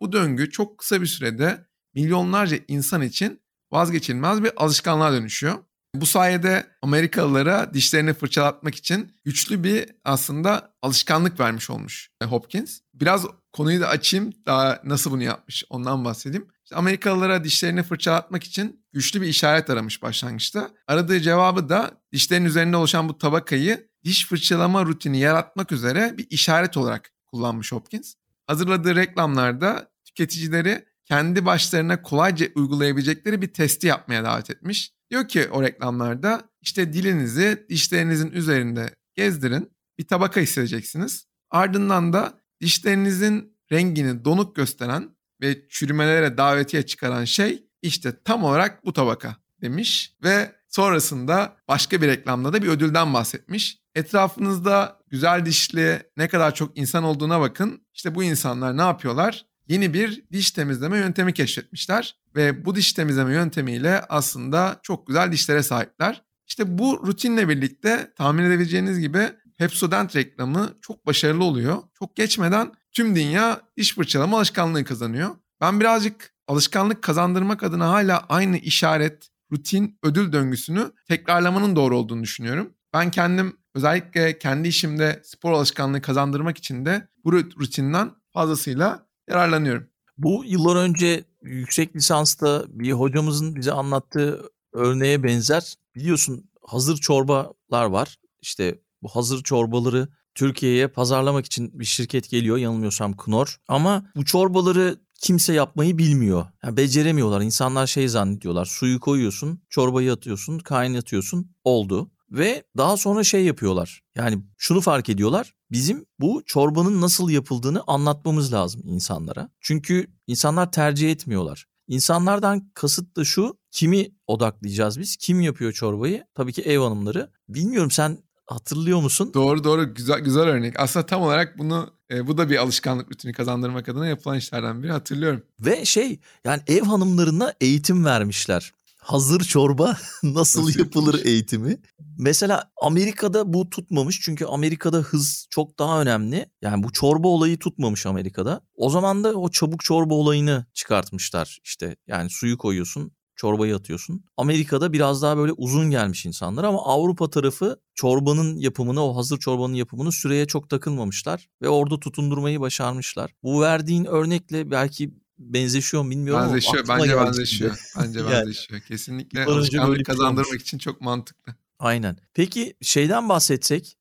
Bu döngü çok kısa bir sürede milyonlarca insan için vazgeçilmez bir alışkanlığa dönüşüyor. Bu sayede Amerikalılara dişlerini fırçalatmak için güçlü bir aslında alışkanlık vermiş olmuş Hopkins. Biraz konuyu da açayım daha nasıl bunu yapmış ondan bahsedeyim. İşte Amerikalılara dişlerini fırçalatmak için güçlü bir işaret aramış başlangıçta. Aradığı cevabı da dişlerin üzerinde oluşan bu tabakayı diş fırçalama rutini yaratmak üzere bir işaret olarak kullanmış Hopkins. Hazırladığı reklamlarda tüketicileri kendi başlarına kolayca uygulayabilecekleri bir testi yapmaya davet etmiş. Diyor ki o reklamlarda işte dilinizi dişlerinizin üzerinde gezdirin. Bir tabaka hissedeceksiniz. Ardından da dişlerinizin rengini donuk gösteren ve çürümelere davetiye çıkaran şey işte tam olarak bu tabaka demiş ve sonrasında başka bir reklamda da bir ödülden bahsetmiş. Etrafınızda güzel dişli ne kadar çok insan olduğuna bakın. İşte bu insanlar ne yapıyorlar? Yeni bir diş temizleme yöntemi keşfetmişler. Ve bu diş temizleme yöntemiyle aslında çok güzel dişlere sahipler. İşte bu rutinle birlikte tahmin edebileceğiniz gibi Pepsodent reklamı çok başarılı oluyor. Çok geçmeden tüm dünya diş fırçalama alışkanlığı kazanıyor. Ben birazcık alışkanlık kazandırmak adına hala aynı işaret, rutin, ödül döngüsünü tekrarlamanın doğru olduğunu düşünüyorum. Ben kendim özellikle kendi işimde spor alışkanlığı kazandırmak için de bu rutinden fazlasıyla yararlanıyorum. Bu yıllar önce yüksek lisansta bir hocamızın bize anlattığı örneğe benzer. Biliyorsun hazır çorbalar var. İşte bu hazır çorbaları Türkiye'ye pazarlamak için bir şirket geliyor yanılmıyorsam Knorr. Ama bu çorbaları kimse yapmayı bilmiyor. Yani beceremiyorlar. İnsanlar şey zannediyorlar. Suyu koyuyorsun, çorbayı atıyorsun, kaynatıyorsun. Oldu. Ve daha sonra şey yapıyorlar. Yani şunu fark ediyorlar. Bizim bu çorbanın nasıl yapıldığını anlatmamız lazım insanlara. Çünkü insanlar tercih etmiyorlar. İnsanlardan kasıt da şu. Kimi odaklayacağız biz? Kim yapıyor çorbayı? Tabii ki ev hanımları. Bilmiyorum sen hatırlıyor musun? Doğru doğru güzel güzel örnek. Aslında tam olarak bunu e, bu da bir alışkanlık rutini kazandırmak adına yapılan işlerden biri hatırlıyorum. Ve şey yani ev hanımlarına eğitim vermişler hazır çorba nasıl, yapılır eğitimi. Mesela Amerika'da bu tutmamış çünkü Amerika'da hız çok daha önemli. Yani bu çorba olayı tutmamış Amerika'da. O zaman da o çabuk çorba olayını çıkartmışlar. İşte yani suyu koyuyorsun, çorbayı atıyorsun. Amerika'da biraz daha böyle uzun gelmiş insanlar ama Avrupa tarafı çorbanın yapımını, o hazır çorbanın yapımını süreye çok takılmamışlar ve orada tutundurmayı başarmışlar. Bu verdiğin örnekle belki benzeşiyor mu bilmiyorum benzeşiyor, ama Bence benzeşiyor. Bence yani, benzeşiyor. Kesinlikle alışkanlık kazandırmak şey için çok mantıklı. Aynen. Peki şeyden bahsetsek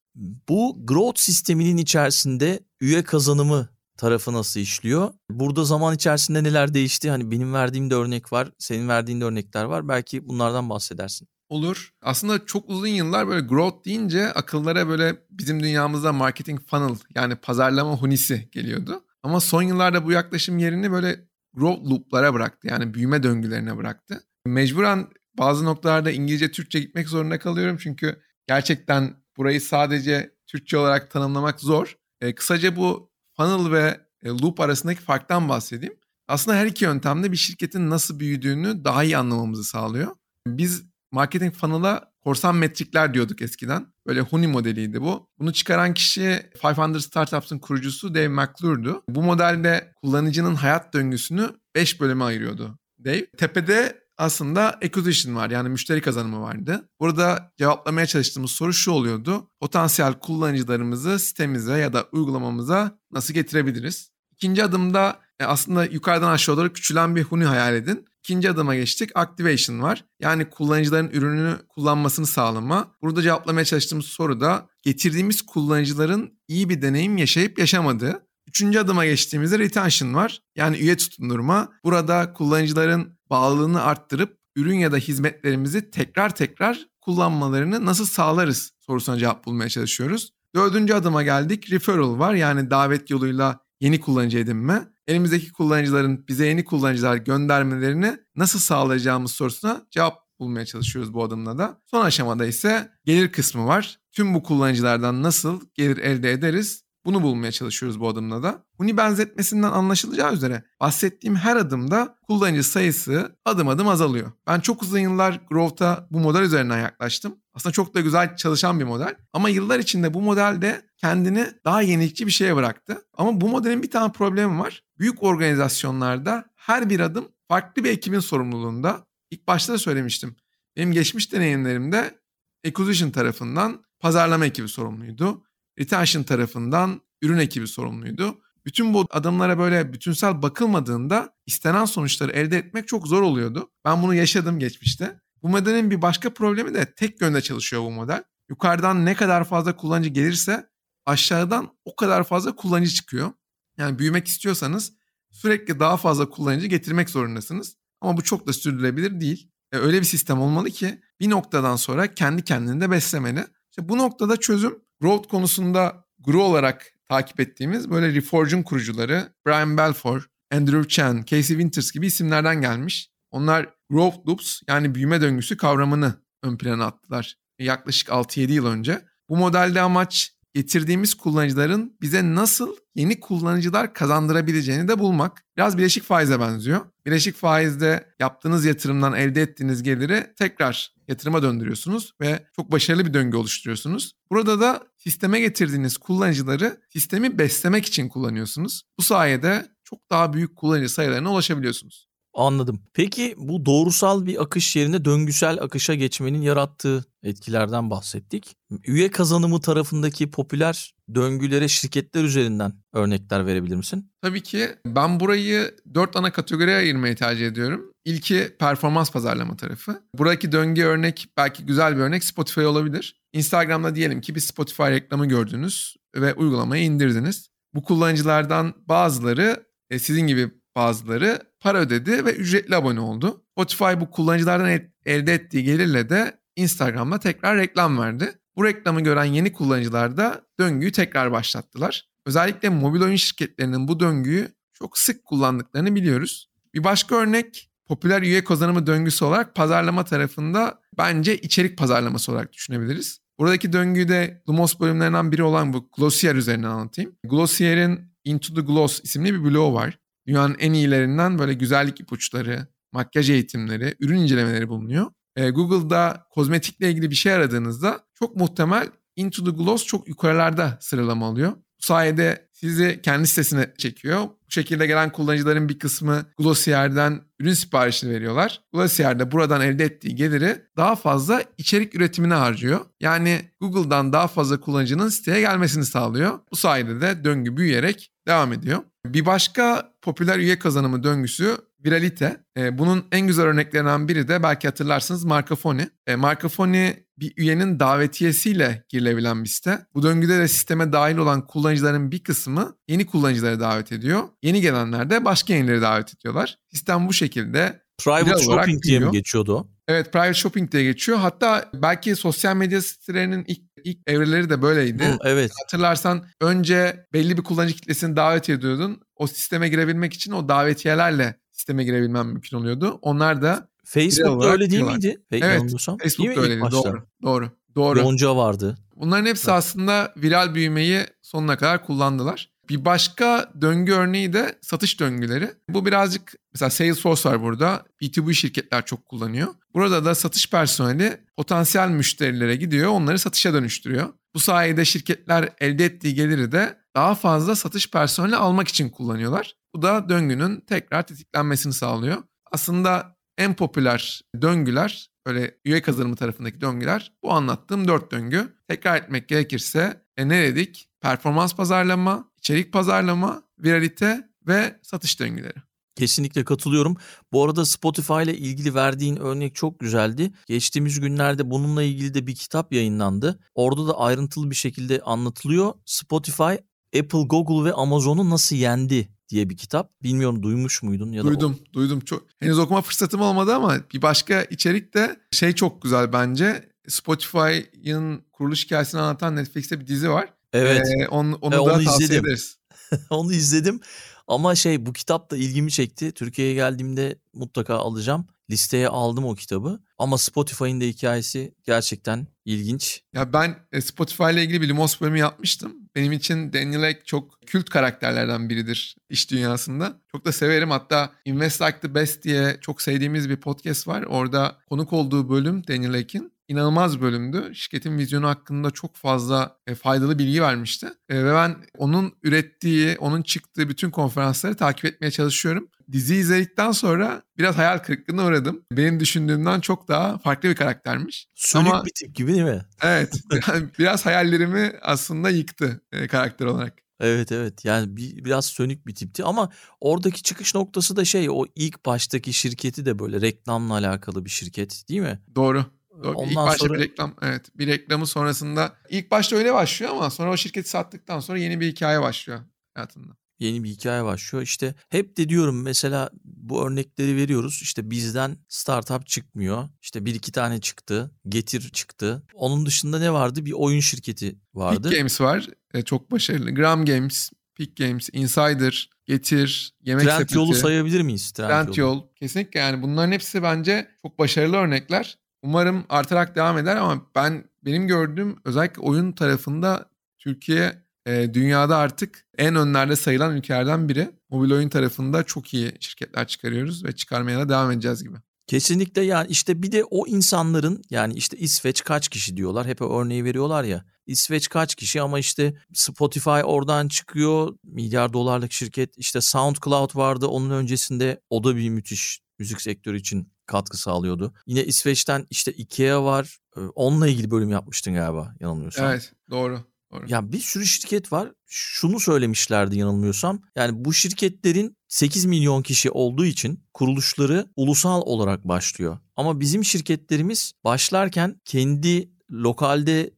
bu growth sisteminin içerisinde üye kazanımı tarafı nasıl işliyor? Burada zaman içerisinde neler değişti? Hani benim verdiğim de örnek var, senin verdiğin de örnekler var. Belki bunlardan bahsedersin. Olur. Aslında çok uzun yıllar böyle growth deyince akıllara böyle bizim dünyamızda marketing funnel yani pazarlama hunisi geliyordu. Ama son yıllarda bu yaklaşım yerini böyle growth loop'lara bıraktı. Yani büyüme döngülerine bıraktı. Mecburen bazı noktalarda İngilizce Türkçe gitmek zorunda kalıyorum. Çünkü gerçekten burayı sadece Türkçe olarak tanımlamak zor. E, kısaca bu funnel ve e, loop arasındaki farktan bahsedeyim. Aslında her iki yöntemde bir şirketin nasıl büyüdüğünü daha iyi anlamamızı sağlıyor. Biz marketing funnel'a korsan metrikler diyorduk eskiden. Böyle Huni modeliydi bu. Bunu çıkaran kişi 500 Startups'ın kurucusu Dave McClure'du. Bu modelde kullanıcının hayat döngüsünü 5 bölüme ayırıyordu Dave. Tepede aslında acquisition var yani müşteri kazanımı vardı. Burada cevaplamaya çalıştığımız soru şu oluyordu. Potansiyel kullanıcılarımızı sitemize ya da uygulamamıza nasıl getirebiliriz? İkinci adımda e, aslında yukarıdan aşağı doğru küçülen bir huni hayal edin. İkinci adıma geçtik. Activation var. Yani kullanıcıların ürününü kullanmasını sağlama. Burada cevaplamaya çalıştığımız soru da getirdiğimiz kullanıcıların iyi bir deneyim yaşayıp yaşamadığı. Üçüncü adıma geçtiğimizde retention var. Yani üye tutundurma. Burada kullanıcıların bağlılığını arttırıp ürün ya da hizmetlerimizi tekrar tekrar kullanmalarını nasıl sağlarız sorusuna cevap bulmaya çalışıyoruz. Dördüncü adıma geldik. Referral var. Yani davet yoluyla yeni kullanıcı edinme elimizdeki kullanıcıların bize yeni kullanıcılar göndermelerini nasıl sağlayacağımız sorusuna cevap bulmaya çalışıyoruz bu adımla da. Son aşamada ise gelir kısmı var. Tüm bu kullanıcılardan nasıl gelir elde ederiz? Bunu bulmaya çalışıyoruz bu adımla da. Huni benzetmesinden anlaşılacağı üzere bahsettiğim her adımda kullanıcı sayısı adım adım azalıyor. Ben çok uzun yıllar Growth'a bu model üzerinden yaklaştım. Aslında çok da güzel çalışan bir model. Ama yıllar içinde bu model de kendini daha yenilikçi bir şeye bıraktı. Ama bu modelin bir tane problemi var. Büyük organizasyonlarda her bir adım farklı bir ekibin sorumluluğunda. İlk başta da söylemiştim. Benim geçmiş deneyimlerimde acquisition tarafından pazarlama ekibi sorumluydu. Retention tarafından ürün ekibi sorumluydu. Bütün bu adımlara böyle bütünsel bakılmadığında istenen sonuçları elde etmek çok zor oluyordu. Ben bunu yaşadım geçmişte. Bu modelin bir başka problemi de tek yönde çalışıyor bu model. Yukarıdan ne kadar fazla kullanıcı gelirse aşağıdan o kadar fazla kullanıcı çıkıyor. Yani büyümek istiyorsanız sürekli daha fazla kullanıcı getirmek zorundasınız. Ama bu çok da sürdürülebilir değil. E, öyle bir sistem olmalı ki bir noktadan sonra kendi kendini de beslemeli. İşte bu noktada çözüm growth konusunda Grow olarak takip ettiğimiz böyle Reforge'un kurucuları Brian Belfort, Andrew Chen, Casey Winters gibi isimlerden gelmiş. Onlar growth loops yani büyüme döngüsü kavramını ön plana attılar yaklaşık 6-7 yıl önce. Bu modelde amaç getirdiğimiz kullanıcıların bize nasıl yeni kullanıcılar kazandırabileceğini de bulmak. Biraz bileşik faize benziyor. Bileşik faizde yaptığınız yatırımdan elde ettiğiniz geliri tekrar yatırıma döndürüyorsunuz ve çok başarılı bir döngü oluşturuyorsunuz. Burada da sisteme getirdiğiniz kullanıcıları sistemi beslemek için kullanıyorsunuz. Bu sayede çok daha büyük kullanıcı sayılarına ulaşabiliyorsunuz. Anladım. Peki bu doğrusal bir akış yerine döngüsel akışa geçmenin yarattığı etkilerden bahsettik. Üye kazanımı tarafındaki popüler döngülere şirketler üzerinden örnekler verebilir misin? Tabii ki ben burayı dört ana kategoriye ayırmayı tercih ediyorum. İlki performans pazarlama tarafı. Buradaki döngü örnek belki güzel bir örnek Spotify olabilir. Instagram'da diyelim ki bir Spotify reklamı gördünüz ve uygulamayı indirdiniz. Bu kullanıcılardan bazıları e, sizin gibi bazıları para ödedi ve ücretli abone oldu. Spotify bu kullanıcılardan elde ettiği gelirle de Instagram'da tekrar reklam verdi. Bu reklamı gören yeni kullanıcılar da döngüyü tekrar başlattılar. Özellikle mobil oyun şirketlerinin bu döngüyü çok sık kullandıklarını biliyoruz. Bir başka örnek popüler üye kazanımı döngüsü olarak pazarlama tarafında bence içerik pazarlaması olarak düşünebiliriz. Buradaki döngüyü de Lumos bölümlerinden biri olan bu Glossier üzerinden anlatayım. Glossier'in Into the Gloss isimli bir bloğu var. Dünyanın en iyilerinden böyle güzellik ipuçları, makyaj eğitimleri, ürün incelemeleri bulunuyor. Ee, Google'da kozmetikle ilgili bir şey aradığınızda çok muhtemel Into the Gloss çok yukarılarda sıralama alıyor. Bu sayede sizi kendi sitesine çekiyor. Bu şekilde gelen kullanıcıların bir kısmı Glossier'den ürün siparişini veriyorlar. Glossier de buradan elde ettiği geliri daha fazla içerik üretimine harcıyor. Yani Google'dan daha fazla kullanıcının siteye gelmesini sağlıyor. Bu sayede de döngü büyüyerek devam ediyor. Bir başka popüler üye kazanımı döngüsü viralite. E, bunun en güzel örneklerinden biri de belki hatırlarsınız Markafoni. E, Markafoni bir üyenin davetiyesiyle girilebilen bir site. Bu döngüde de sisteme dahil olan kullanıcıların bir kısmı yeni kullanıcıları davet ediyor. Yeni gelenler de başka yenileri davet ediyorlar. Sistem bu şekilde Private shopping diye mi geçiyordu o? Evet private shopping diye geçiyor. Hatta belki sosyal medya sitelerinin ilk, ilk evreleri de böyleydi. Hı, evet. Hatırlarsan önce belli bir kullanıcı kitlesini davet ediyordun. O sisteme girebilmek için o davetiyelerle sisteme girebilmem mümkün oluyordu. Onlar da Facebook'ta öyle değil diyorlar. miydi? Evet, Yanılmıyorsam. Facebook'ta öyleydi. başta? Doğru. Doğru. Doğru. Yonca vardı. Bunların hepsi Evet. aslında viral büyümeyi sonuna kadar kullandılar. Bir başka döngü örneği de satış döngüleri. Bu birazcık mesela Salesforce var burada. B2B şirketler çok kullanıyor. Burada da satış personeli potansiyel müşterilere gidiyor, onları satışa dönüştürüyor. Bu sayede şirketler elde ettiği geliri de daha fazla satış personeli almak için kullanıyorlar. Bu da döngünün tekrar tetiklenmesini sağlıyor. Aslında en popüler döngüler, böyle üye kazanımı tarafındaki döngüler bu anlattığım dört döngü. Tekrar etmek gerekirse e ne dedik? Performans pazarlama, içerik pazarlama, viralite ve satış döngüleri. Kesinlikle katılıyorum. Bu arada Spotify ile ilgili verdiğin örnek çok güzeldi. Geçtiğimiz günlerde bununla ilgili de bir kitap yayınlandı. Orada da ayrıntılı bir şekilde anlatılıyor. Spotify, Apple, Google ve Amazon'u nasıl yendi diye bir kitap. Bilmiyorum duymuş muydun ya da Duydum, duydum. Çok henüz okuma fırsatım olmadı ama bir başka içerik de şey çok güzel bence. Spotify'ın kuruluş hikayesini anlatan Netflix'te bir dizi var. Evet. Ee, onu onu E, da onu tavsiye izledim. ederiz. Onu izledim. Ama şey bu kitap da ilgimi çekti. Türkiye'ye geldiğimde mutlaka alacağım. Listeye aldım o kitabı. Ama Spotify'ın da hikayesi gerçekten ilginç. Ya ben e, Spotify ile ilgili bir Lumos bölümü yapmıştım. Benim için Daniel Ek çok kült karakterlerden biridir iş dünyasında. Çok da severim. Hatta Invest Like the Best diye çok sevdiğimiz bir podcast var. Orada konuk olduğu bölüm Daniel Ek'in inanılmaz bölümdü. Şirketin vizyonu hakkında çok fazla e, faydalı bilgi vermişti. E, ve ben onun ürettiği, onun çıktığı bütün konferansları takip etmeye çalışıyorum. Dizi izledikten sonra biraz hayal kırıklığına uğradım. Benim düşündüğümden çok daha farklı bir karaktermiş. Sönük Ama- bir tip gibi değil mi? Evet. yani biraz hayallerimi aslında yıktı e, karakter olarak. Evet evet yani bir, biraz sönük bir tipti ama oradaki çıkış noktası da şey o ilk baştaki şirketi de böyle reklamla alakalı bir şirket değil mi? Doğru. Doğru. İlk Ondan başta sonra bir reklam evet bir reklamı sonrasında ilk başta öyle başlıyor ama sonra o şirketi sattıktan sonra yeni bir hikaye başlıyor hayatında. Yeni bir hikaye başlıyor. İşte hep de diyorum mesela bu örnekleri veriyoruz. İşte bizden startup çıkmıyor. İşte bir iki tane çıktı. Getir çıktı. Onun dışında ne vardı? Bir oyun şirketi vardı. Peak Games var. e, çok başarılı. Gram Games, Peak Games, Insider, Getir, Yemek Trend Sepeti, yolu sayabilir miyiz? Trend, Trend yolu. Yol. Kesinlikle yani bunların hepsi bence çok başarılı örnekler. Umarım artarak devam eder ama ben benim gördüğüm özellikle oyun tarafında Türkiye e, dünyada artık en önlerde sayılan ülkelerden biri. Mobil oyun tarafında çok iyi şirketler çıkarıyoruz ve çıkarmaya da devam edeceğiz gibi. Kesinlikle yani işte bir de o insanların yani işte İsveç kaç kişi diyorlar hep örneği veriyorlar ya. İsveç kaç kişi ama işte Spotify oradan çıkıyor milyar dolarlık şirket işte SoundCloud vardı onun öncesinde o da bir müthiş müzik sektörü için katkı sağlıyordu. Yine İsveç'ten işte Ikea var onunla ilgili bölüm yapmıştın galiba yanılmıyorsam. Evet doğru. Doğru. Ya bir sürü şirket var. Şunu söylemişlerdi yanılmıyorsam. Yani bu şirketlerin 8 milyon kişi olduğu için kuruluşları ulusal olarak başlıyor. Ama bizim şirketlerimiz başlarken kendi lokalde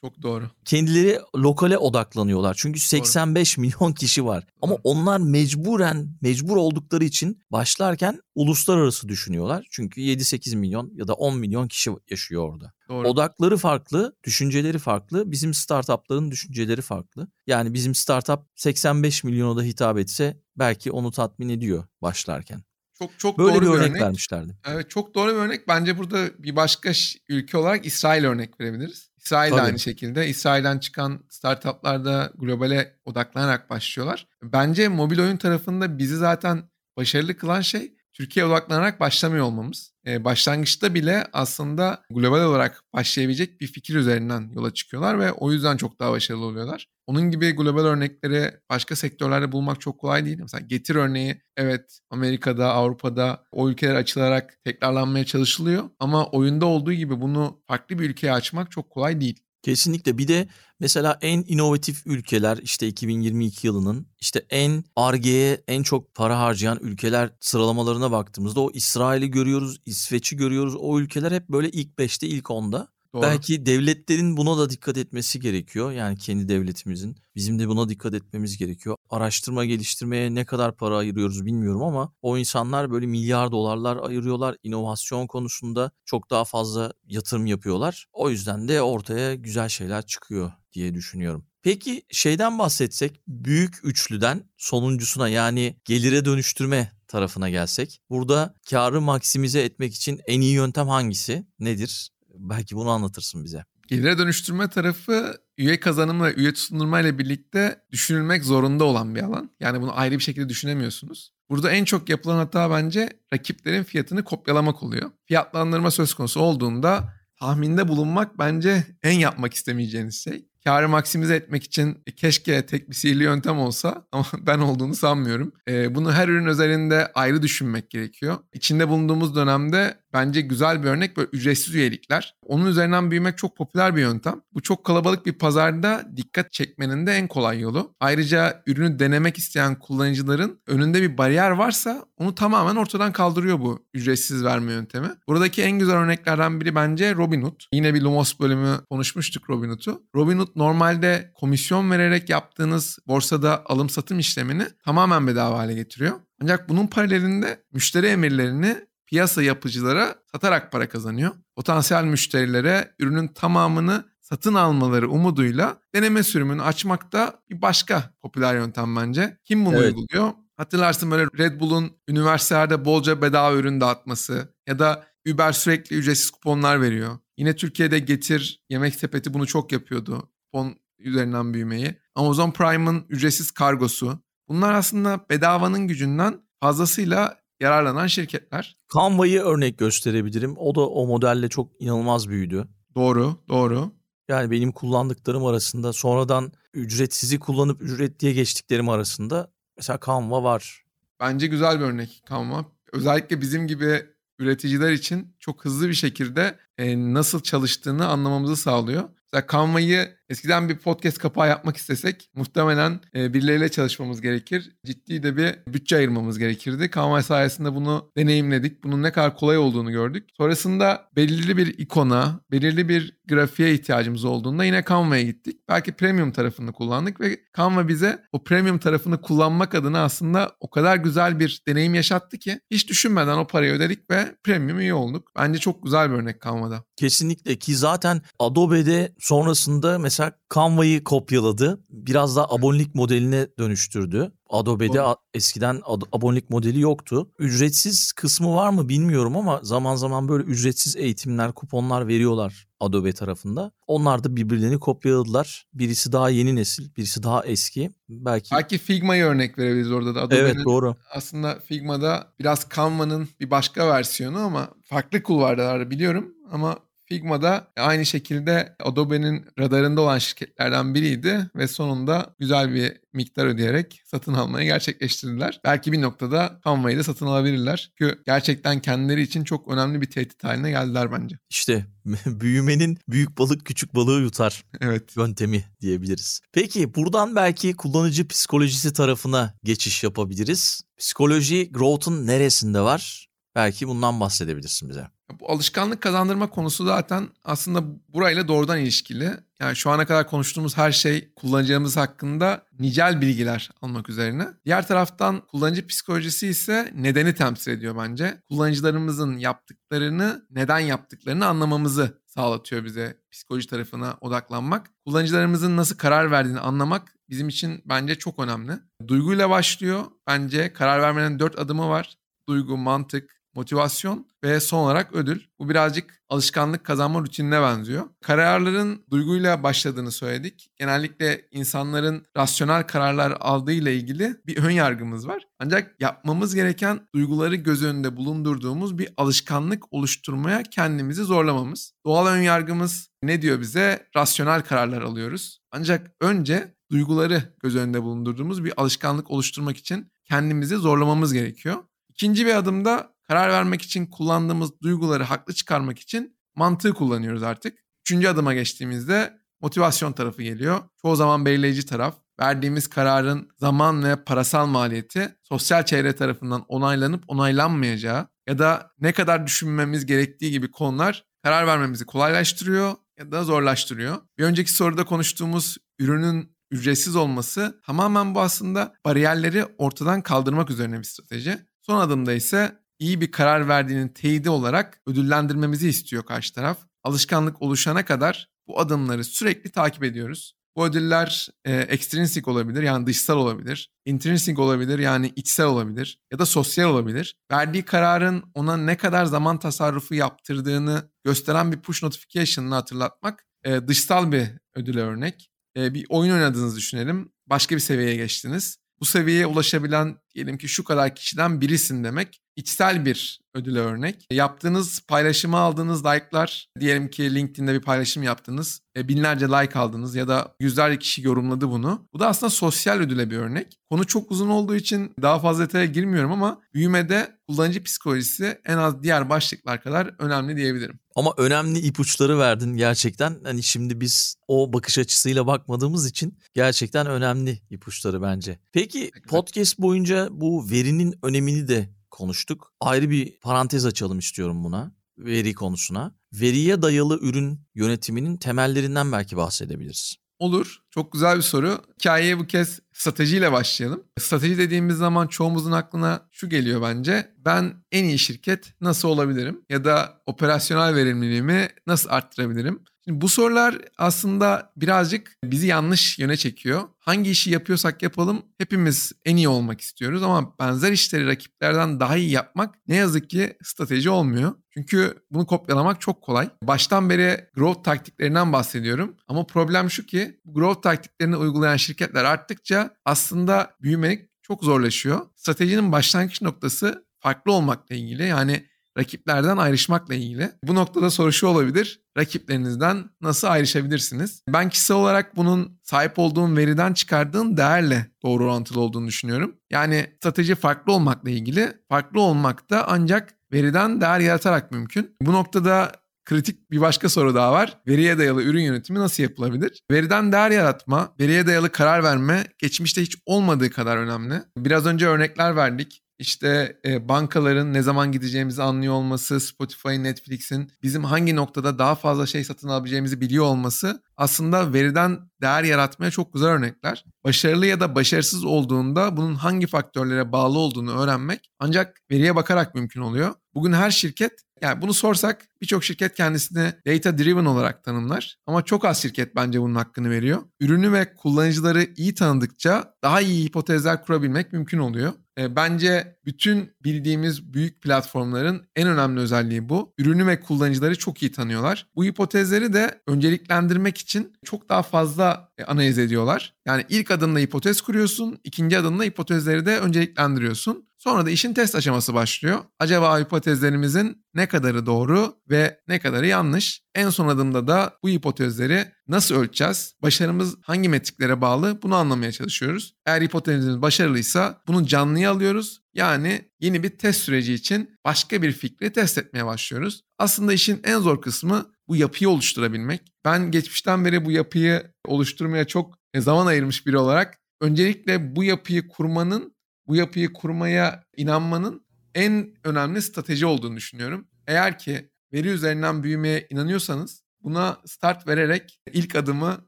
çok doğru. Kendileri lokale odaklanıyorlar. Çünkü 85 doğru. milyon kişi var. Ama onlar mecburen, mecbur oldukları için başlarken uluslararası düşünüyorlar. Çünkü 7-8 milyon ya da 10 milyon kişi yaşıyor orada. Doğru. Odakları farklı, düşünceleri farklı. Bizim startupların düşünceleri farklı. Yani bizim startup 85 milyona da hitap etse belki onu tatmin ediyor başlarken. Çok çok Böyle doğru bir örnek, örnek vermişlerdi. Evet çok doğru bir örnek. Bence burada bir başka ülke olarak İsrail örnek verebiliriz. İsrail de aynı şekilde. İsrail'den çıkan startuplar da globale odaklanarak başlıyorlar. Bence mobil oyun tarafında bizi zaten başarılı kılan şey Türkiye odaklanarak başlamıyor olmamız. Ee, başlangıçta bile aslında global olarak başlayabilecek bir fikir üzerinden yola çıkıyorlar ve o yüzden çok daha başarılı oluyorlar. Onun gibi global örnekleri başka sektörlerde bulmak çok kolay değil. Mesela Getir örneği evet Amerika'da, Avrupa'da o ülkeler açılarak tekrarlanmaya çalışılıyor. Ama oyunda olduğu gibi bunu farklı bir ülkeye açmak çok kolay değil. Kesinlikle bir de mesela en inovatif ülkeler işte 2022 yılının işte en RG'ye en çok para harcayan ülkeler sıralamalarına baktığımızda o İsrail'i görüyoruz, İsveç'i görüyoruz. O ülkeler hep böyle ilk 5'te ilk 10'da. Doğru. Belki devletlerin buna da dikkat etmesi gerekiyor. Yani kendi devletimizin. Bizim de buna dikkat etmemiz gerekiyor. Araştırma geliştirmeye ne kadar para ayırıyoruz bilmiyorum ama o insanlar böyle milyar dolarlar ayırıyorlar. İnovasyon konusunda çok daha fazla yatırım yapıyorlar. O yüzden de ortaya güzel şeyler çıkıyor diye düşünüyorum. Peki şeyden bahsetsek büyük üçlüden sonuncusuna yani gelire dönüştürme tarafına gelsek. Burada karı maksimize etmek için en iyi yöntem hangisi? Nedir? Belki bunu anlatırsın bize. Gelire dönüştürme tarafı üye kazanımı ve üye tutundurma ile birlikte düşünülmek zorunda olan bir alan. Yani bunu ayrı bir şekilde düşünemiyorsunuz. Burada en çok yapılan hata bence rakiplerin fiyatını kopyalamak oluyor. Fiyatlandırma söz konusu olduğunda tahminde bulunmak bence en yapmak istemeyeceğiniz şey karı maksimize etmek için keşke tek bir sihirli yöntem olsa ama ben olduğunu sanmıyorum. E, bunu her ürün üzerinde ayrı düşünmek gerekiyor. İçinde bulunduğumuz dönemde bence güzel bir örnek böyle ücretsiz üyelikler. Onun üzerinden büyümek çok popüler bir yöntem. Bu çok kalabalık bir pazarda dikkat çekmenin de en kolay yolu. Ayrıca ürünü denemek isteyen kullanıcıların önünde bir bariyer varsa onu tamamen ortadan kaldırıyor bu ücretsiz verme yöntemi. Buradaki en güzel örneklerden biri bence Robinhood. Yine bir Lumos bölümü konuşmuştuk Robinhood'u. Robinhood normalde komisyon vererek yaptığınız borsada alım satım işlemini tamamen bedava hale getiriyor. Ancak bunun paralelinde müşteri emirlerini piyasa yapıcılara satarak para kazanıyor. Potansiyel müşterilere ürünün tamamını satın almaları umuduyla deneme sürümünü açmak da bir başka popüler yöntem bence. Kim bunu evet. uyguluyor? Hatırlarsın böyle Red Bull'un üniversitelerde bolca bedava ürün dağıtması ya da Uber sürekli ücretsiz kuponlar veriyor. Yine Türkiye'de Getir, Yemek Sepeti bunu çok yapıyordu kupon üzerinden büyümeyi. Amazon Prime'ın ücretsiz kargosu. Bunlar aslında bedavanın gücünden fazlasıyla yararlanan şirketler. Canva'yı örnek gösterebilirim. O da o modelle çok inanılmaz büyüdü. Doğru, doğru. Yani benim kullandıklarım arasında sonradan ücretsizi kullanıp ücretliye geçtiklerim arasında mesela Canva var. Bence güzel bir örnek Canva. Özellikle bizim gibi üreticiler için çok hızlı bir şekilde e, nasıl çalıştığını anlamamızı sağlıyor. Mesela Canva'yı eskiden bir podcast kapağı yapmak istesek muhtemelen e, birileriyle çalışmamız gerekir. Ciddi de bir bütçe ayırmamız gerekirdi. Canva sayesinde bunu deneyimledik. Bunun ne kadar kolay olduğunu gördük. Sonrasında belirli bir ikona, belirli bir grafiğe ihtiyacımız olduğunda yine Canva'ya gittik. Belki premium tarafını kullandık ve Canva bize o premium tarafını kullanmak adına aslında o kadar güzel bir deneyim yaşattı ki hiç düşünmeden o parayı ödedik ve premium üye olduk. Bence çok güzel bir örnek Canva'da. Kesinlikle ki zaten Adobe'de sonrasında mesela mesela Canva'yı kopyaladı. Biraz daha abonelik modeline dönüştürdü. Adobe'de Doğru. eskiden abonelik modeli yoktu. Ücretsiz kısmı var mı bilmiyorum ama zaman zaman böyle ücretsiz eğitimler, kuponlar veriyorlar Adobe tarafında. Onlar da birbirlerini kopyaladılar. Birisi daha yeni nesil, birisi daha eski. Belki Belki Figma'ya örnek verebiliriz orada da. Evet Adobe'nin doğru. aslında Figma'da biraz Canva'nın bir başka versiyonu ama farklı kulvarlar biliyorum ama Figma'da aynı şekilde Adobe'nin radarında olan şirketlerden biriydi ve sonunda güzel bir miktar ödeyerek satın almayı gerçekleştirdiler. Belki bir noktada Canva'yı da satın alabilirler. Çünkü gerçekten kendileri için çok önemli bir tehdit haline geldiler bence. İşte büyümenin büyük balık küçük balığı yutar Evet. yöntemi diyebiliriz. Peki buradan belki kullanıcı psikolojisi tarafına geçiş yapabiliriz. Psikoloji growth'un neresinde var? Belki bundan bahsedebilirsin bize. Bu alışkanlık kazandırma konusu zaten aslında burayla doğrudan ilişkili. Yani şu ana kadar konuştuğumuz her şey kullanıcımız hakkında nicel bilgiler almak üzerine. Diğer taraftan kullanıcı psikolojisi ise nedeni temsil ediyor bence. Kullanıcılarımızın yaptıklarını, neden yaptıklarını anlamamızı sağlatıyor bize psikoloji tarafına odaklanmak. Kullanıcılarımızın nasıl karar verdiğini anlamak bizim için bence çok önemli. Duyguyla başlıyor. Bence karar vermenin dört adımı var. Duygu, mantık, motivasyon ve son olarak ödül. Bu birazcık alışkanlık kazanma rutinine benziyor. Kararların duyguyla başladığını söyledik. Genellikle insanların rasyonel kararlar aldığı ile ilgili bir ön yargımız var. Ancak yapmamız gereken duyguları göz önünde bulundurduğumuz bir alışkanlık oluşturmaya kendimizi zorlamamız. Doğal ön yargımız ne diyor bize? Rasyonel kararlar alıyoruz. Ancak önce duyguları göz önünde bulundurduğumuz bir alışkanlık oluşturmak için kendimizi zorlamamız gerekiyor. İkinci bir adımda karar vermek için kullandığımız duyguları haklı çıkarmak için mantığı kullanıyoruz artık. Üçüncü adıma geçtiğimizde motivasyon tarafı geliyor. Çoğu zaman belirleyici taraf. Verdiğimiz kararın zaman ve parasal maliyeti sosyal çevre tarafından onaylanıp onaylanmayacağı ya da ne kadar düşünmemiz gerektiği gibi konular karar vermemizi kolaylaştırıyor ya da zorlaştırıyor. Bir önceki soruda konuştuğumuz ürünün ücretsiz olması tamamen bu aslında bariyerleri ortadan kaldırmak üzerine bir strateji. Son adımda ise iyi bir karar verdiğinin teyidi olarak ödüllendirmemizi istiyor karşı taraf. Alışkanlık oluşana kadar bu adımları sürekli takip ediyoruz. Bu ödüller e, extrinsic olabilir yani dışsal olabilir. Intrinsic olabilir yani içsel olabilir ya da sosyal olabilir. Verdiği kararın ona ne kadar zaman tasarrufu yaptırdığını gösteren bir push notification'ını hatırlatmak e, dışsal bir ödüle örnek. E, bir oyun oynadığınızı düşünelim. Başka bir seviyeye geçtiniz. Bu seviyeye ulaşabilen diyelim ki şu kadar kişiden birisin demek içsel bir ödüle örnek. Yaptığınız paylaşımı aldığınız like'lar diyelim ki LinkedIn'de bir paylaşım yaptınız. e, Binlerce like aldınız ya da yüzlerce kişi yorumladı bunu. Bu da aslında sosyal ödüle bir örnek. Konu çok uzun olduğu için daha fazla detaya girmiyorum ama büyümede kullanıcı psikolojisi en az diğer başlıklar kadar önemli diyebilirim. Ama önemli ipuçları verdin gerçekten. Hani şimdi biz o bakış açısıyla bakmadığımız için gerçekten önemli ipuçları bence. Peki podcast boyunca bu verinin önemini de konuştuk. Ayrı bir parantez açalım istiyorum buna. Veri konusuna. Veriye dayalı ürün yönetiminin temellerinden belki bahsedebiliriz. Olur. Çok güzel bir soru. Hikayeye bu kez stratejiyle başlayalım. Strateji dediğimiz zaman çoğumuzun aklına şu geliyor bence. Ben en iyi şirket nasıl olabilirim? Ya da operasyonel verimliliğimi nasıl arttırabilirim? Şimdi bu sorular aslında birazcık bizi yanlış yöne çekiyor. Hangi işi yapıyorsak yapalım hepimiz en iyi olmak istiyoruz ama benzer işleri rakiplerden daha iyi yapmak ne yazık ki strateji olmuyor. Çünkü bunu kopyalamak çok kolay. Baştan beri growth taktiklerinden bahsediyorum. Ama problem şu ki growth taktiklerini uygulayan şirketler arttıkça aslında büyümek çok zorlaşıyor. Stratejinin başlangıç noktası farklı olmakla ilgili. Yani rakiplerden ayrışmakla ilgili. Bu noktada soru şu olabilir. Rakiplerinizden nasıl ayrışabilirsiniz? Ben kişisel olarak bunun sahip olduğum veriden çıkardığım değerle doğru orantılı olduğunu düşünüyorum. Yani strateji farklı olmakla ilgili. Farklı olmak da ancak veriden değer yaratarak mümkün. Bu noktada kritik bir başka soru daha var. Veriye dayalı ürün yönetimi nasıl yapılabilir? Veriden değer yaratma, veriye dayalı karar verme geçmişte hiç olmadığı kadar önemli. Biraz önce örnekler verdik. İşte e, bankaların ne zaman gideceğimizi anlıyor olması, Spotify, Netflix'in bizim hangi noktada daha fazla şey satın alabileceğimizi biliyor olması aslında veriden değer yaratmaya çok güzel örnekler. Başarılı ya da başarısız olduğunda bunun hangi faktörlere bağlı olduğunu öğrenmek ancak veriye bakarak mümkün oluyor. Bugün her şirket Yani bunu sorsak birçok şirket kendisini data driven olarak tanımlar. Ama çok az şirket bence bunun hakkını veriyor. Ürünü ve kullanıcıları iyi tanıdıkça daha iyi hipotezler kurabilmek mümkün oluyor. E, bence bütün bildiğimiz büyük platformların en önemli özelliği bu. Ürünü ve kullanıcıları çok iyi tanıyorlar. Bu hipotezleri de önceliklendirmek için çok daha fazla e, analiz ediyorlar. Yani ilk adımla hipotez kuruyorsun, ikinci adımla hipotezleri de önceliklendiriyorsun. Sonra da işin test aşaması başlıyor. Acaba hipotezlerimizin ne kadarı doğru ve ne kadarı yanlış? En son adımda da bu hipotezleri nasıl ölçeceğiz? Başarımız hangi metriklere bağlı? Bunu anlamaya çalışıyoruz. Eğer hipotezimiz başarılıysa bunu canlıya alıyoruz. Yani yeni bir test süreci için başka bir fikri test etmeye başlıyoruz. Aslında işin en zor kısmı bu yapıyı oluşturabilmek. Ben geçmişten beri bu yapıyı oluşturmaya çok zaman ayırmış biri olarak öncelikle bu yapıyı kurmanın bu yapıyı kurmaya inanmanın en önemli strateji olduğunu düşünüyorum. Eğer ki veri üzerinden büyümeye inanıyorsanız buna start vererek ilk adımı,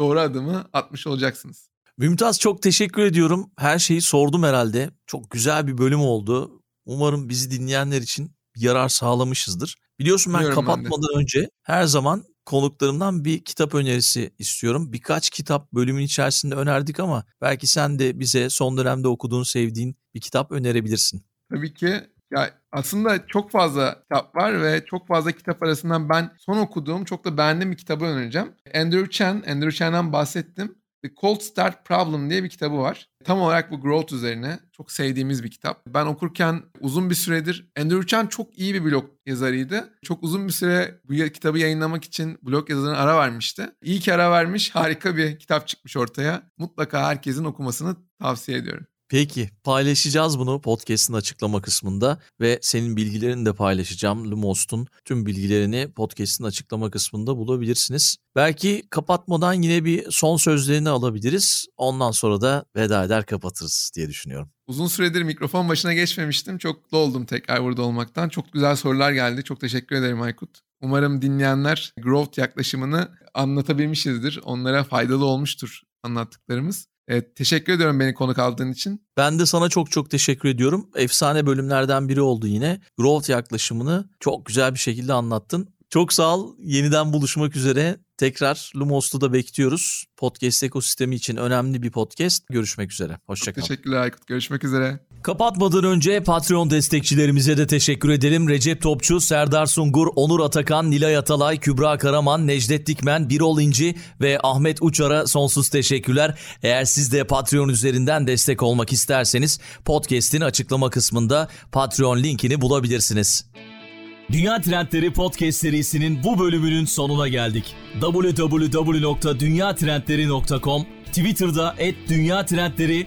doğru adımı atmış olacaksınız. Mümtaz çok teşekkür ediyorum. Her şeyi sordum herhalde. Çok güzel bir bölüm oldu. Umarım bizi dinleyenler için yarar sağlamışızdır. Biliyorsun ben Biliyorum ben de. kapatmadan önce her zaman konuklarımdan bir kitap önerisi istiyorum. Birkaç kitap bölümün içerisinde önerdik ama belki sen de bize son dönemde okuduğun, sevdiğin bir kitap önerebilirsin. Tabii ki ya aslında çok fazla kitap var ve çok fazla kitap arasından ben son okuduğum çok da beğendiğim bir kitabı önereceğim. Andrew Chen, Andrew Chen'den bahsettim. The Cold Start Problem diye bir kitabı var. Tam olarak bu growth üzerine çok sevdiğimiz bir kitap. Ben okurken uzun bir süredir Andrew Chen çok iyi bir blog yazarıydı. Çok uzun bir süre bu kitabı yayınlamak için blog yazarına ara vermişti. İyi ki ara vermiş. Harika bir kitap çıkmış ortaya. Mutlaka herkesin okumasını tavsiye ediyorum. Peki paylaşacağız bunu podcast'ın açıklama kısmında ve senin bilgilerini de paylaşacağım. Lumos'un tüm bilgilerini podcast'ın açıklama kısmında bulabilirsiniz. Belki kapatmadan yine bir son sözlerini alabiliriz. Ondan sonra da veda eder kapatırız diye düşünüyorum. Uzun süredir mikrofon başına geçmemiştim. Çok mutlu oldum tekrar burada olmaktan. Çok güzel sorular geldi. Çok teşekkür ederim Aykut. Umarım dinleyenler growth yaklaşımını anlatabilmişizdir. Onlara faydalı olmuştur anlattıklarımız. Evet, teşekkür ediyorum beni konuk aldığın için. Ben de sana çok çok teşekkür ediyorum. Efsane bölümlerden biri oldu yine. Growth yaklaşımını çok güzel bir şekilde anlattın. Çok sağ ol. Yeniden buluşmak üzere. Tekrar Lumos'ta da bekliyoruz. Podcast ekosistemi için önemli bir podcast. Görüşmek üzere. Hoşçakal. Teşekkürler Aykut. Görüşmek üzere. Kapatmadan önce Patreon destekçilerimize de teşekkür edelim. Recep Topçu, Serdar Sungur, Onur Atakan, Nilay Atalay, Kübra Karaman, Necdet Dikmen, Birol İnci ve Ahmet Uçar'a sonsuz teşekkürler. Eğer siz de Patreon üzerinden destek olmak isterseniz podcast'in açıklama kısmında Patreon linkini bulabilirsiniz. Dünya Trendleri Podcast serisinin bu bölümünün sonuna geldik. www.dünyatrendleri.com Twitter'da @dünyatrendleri,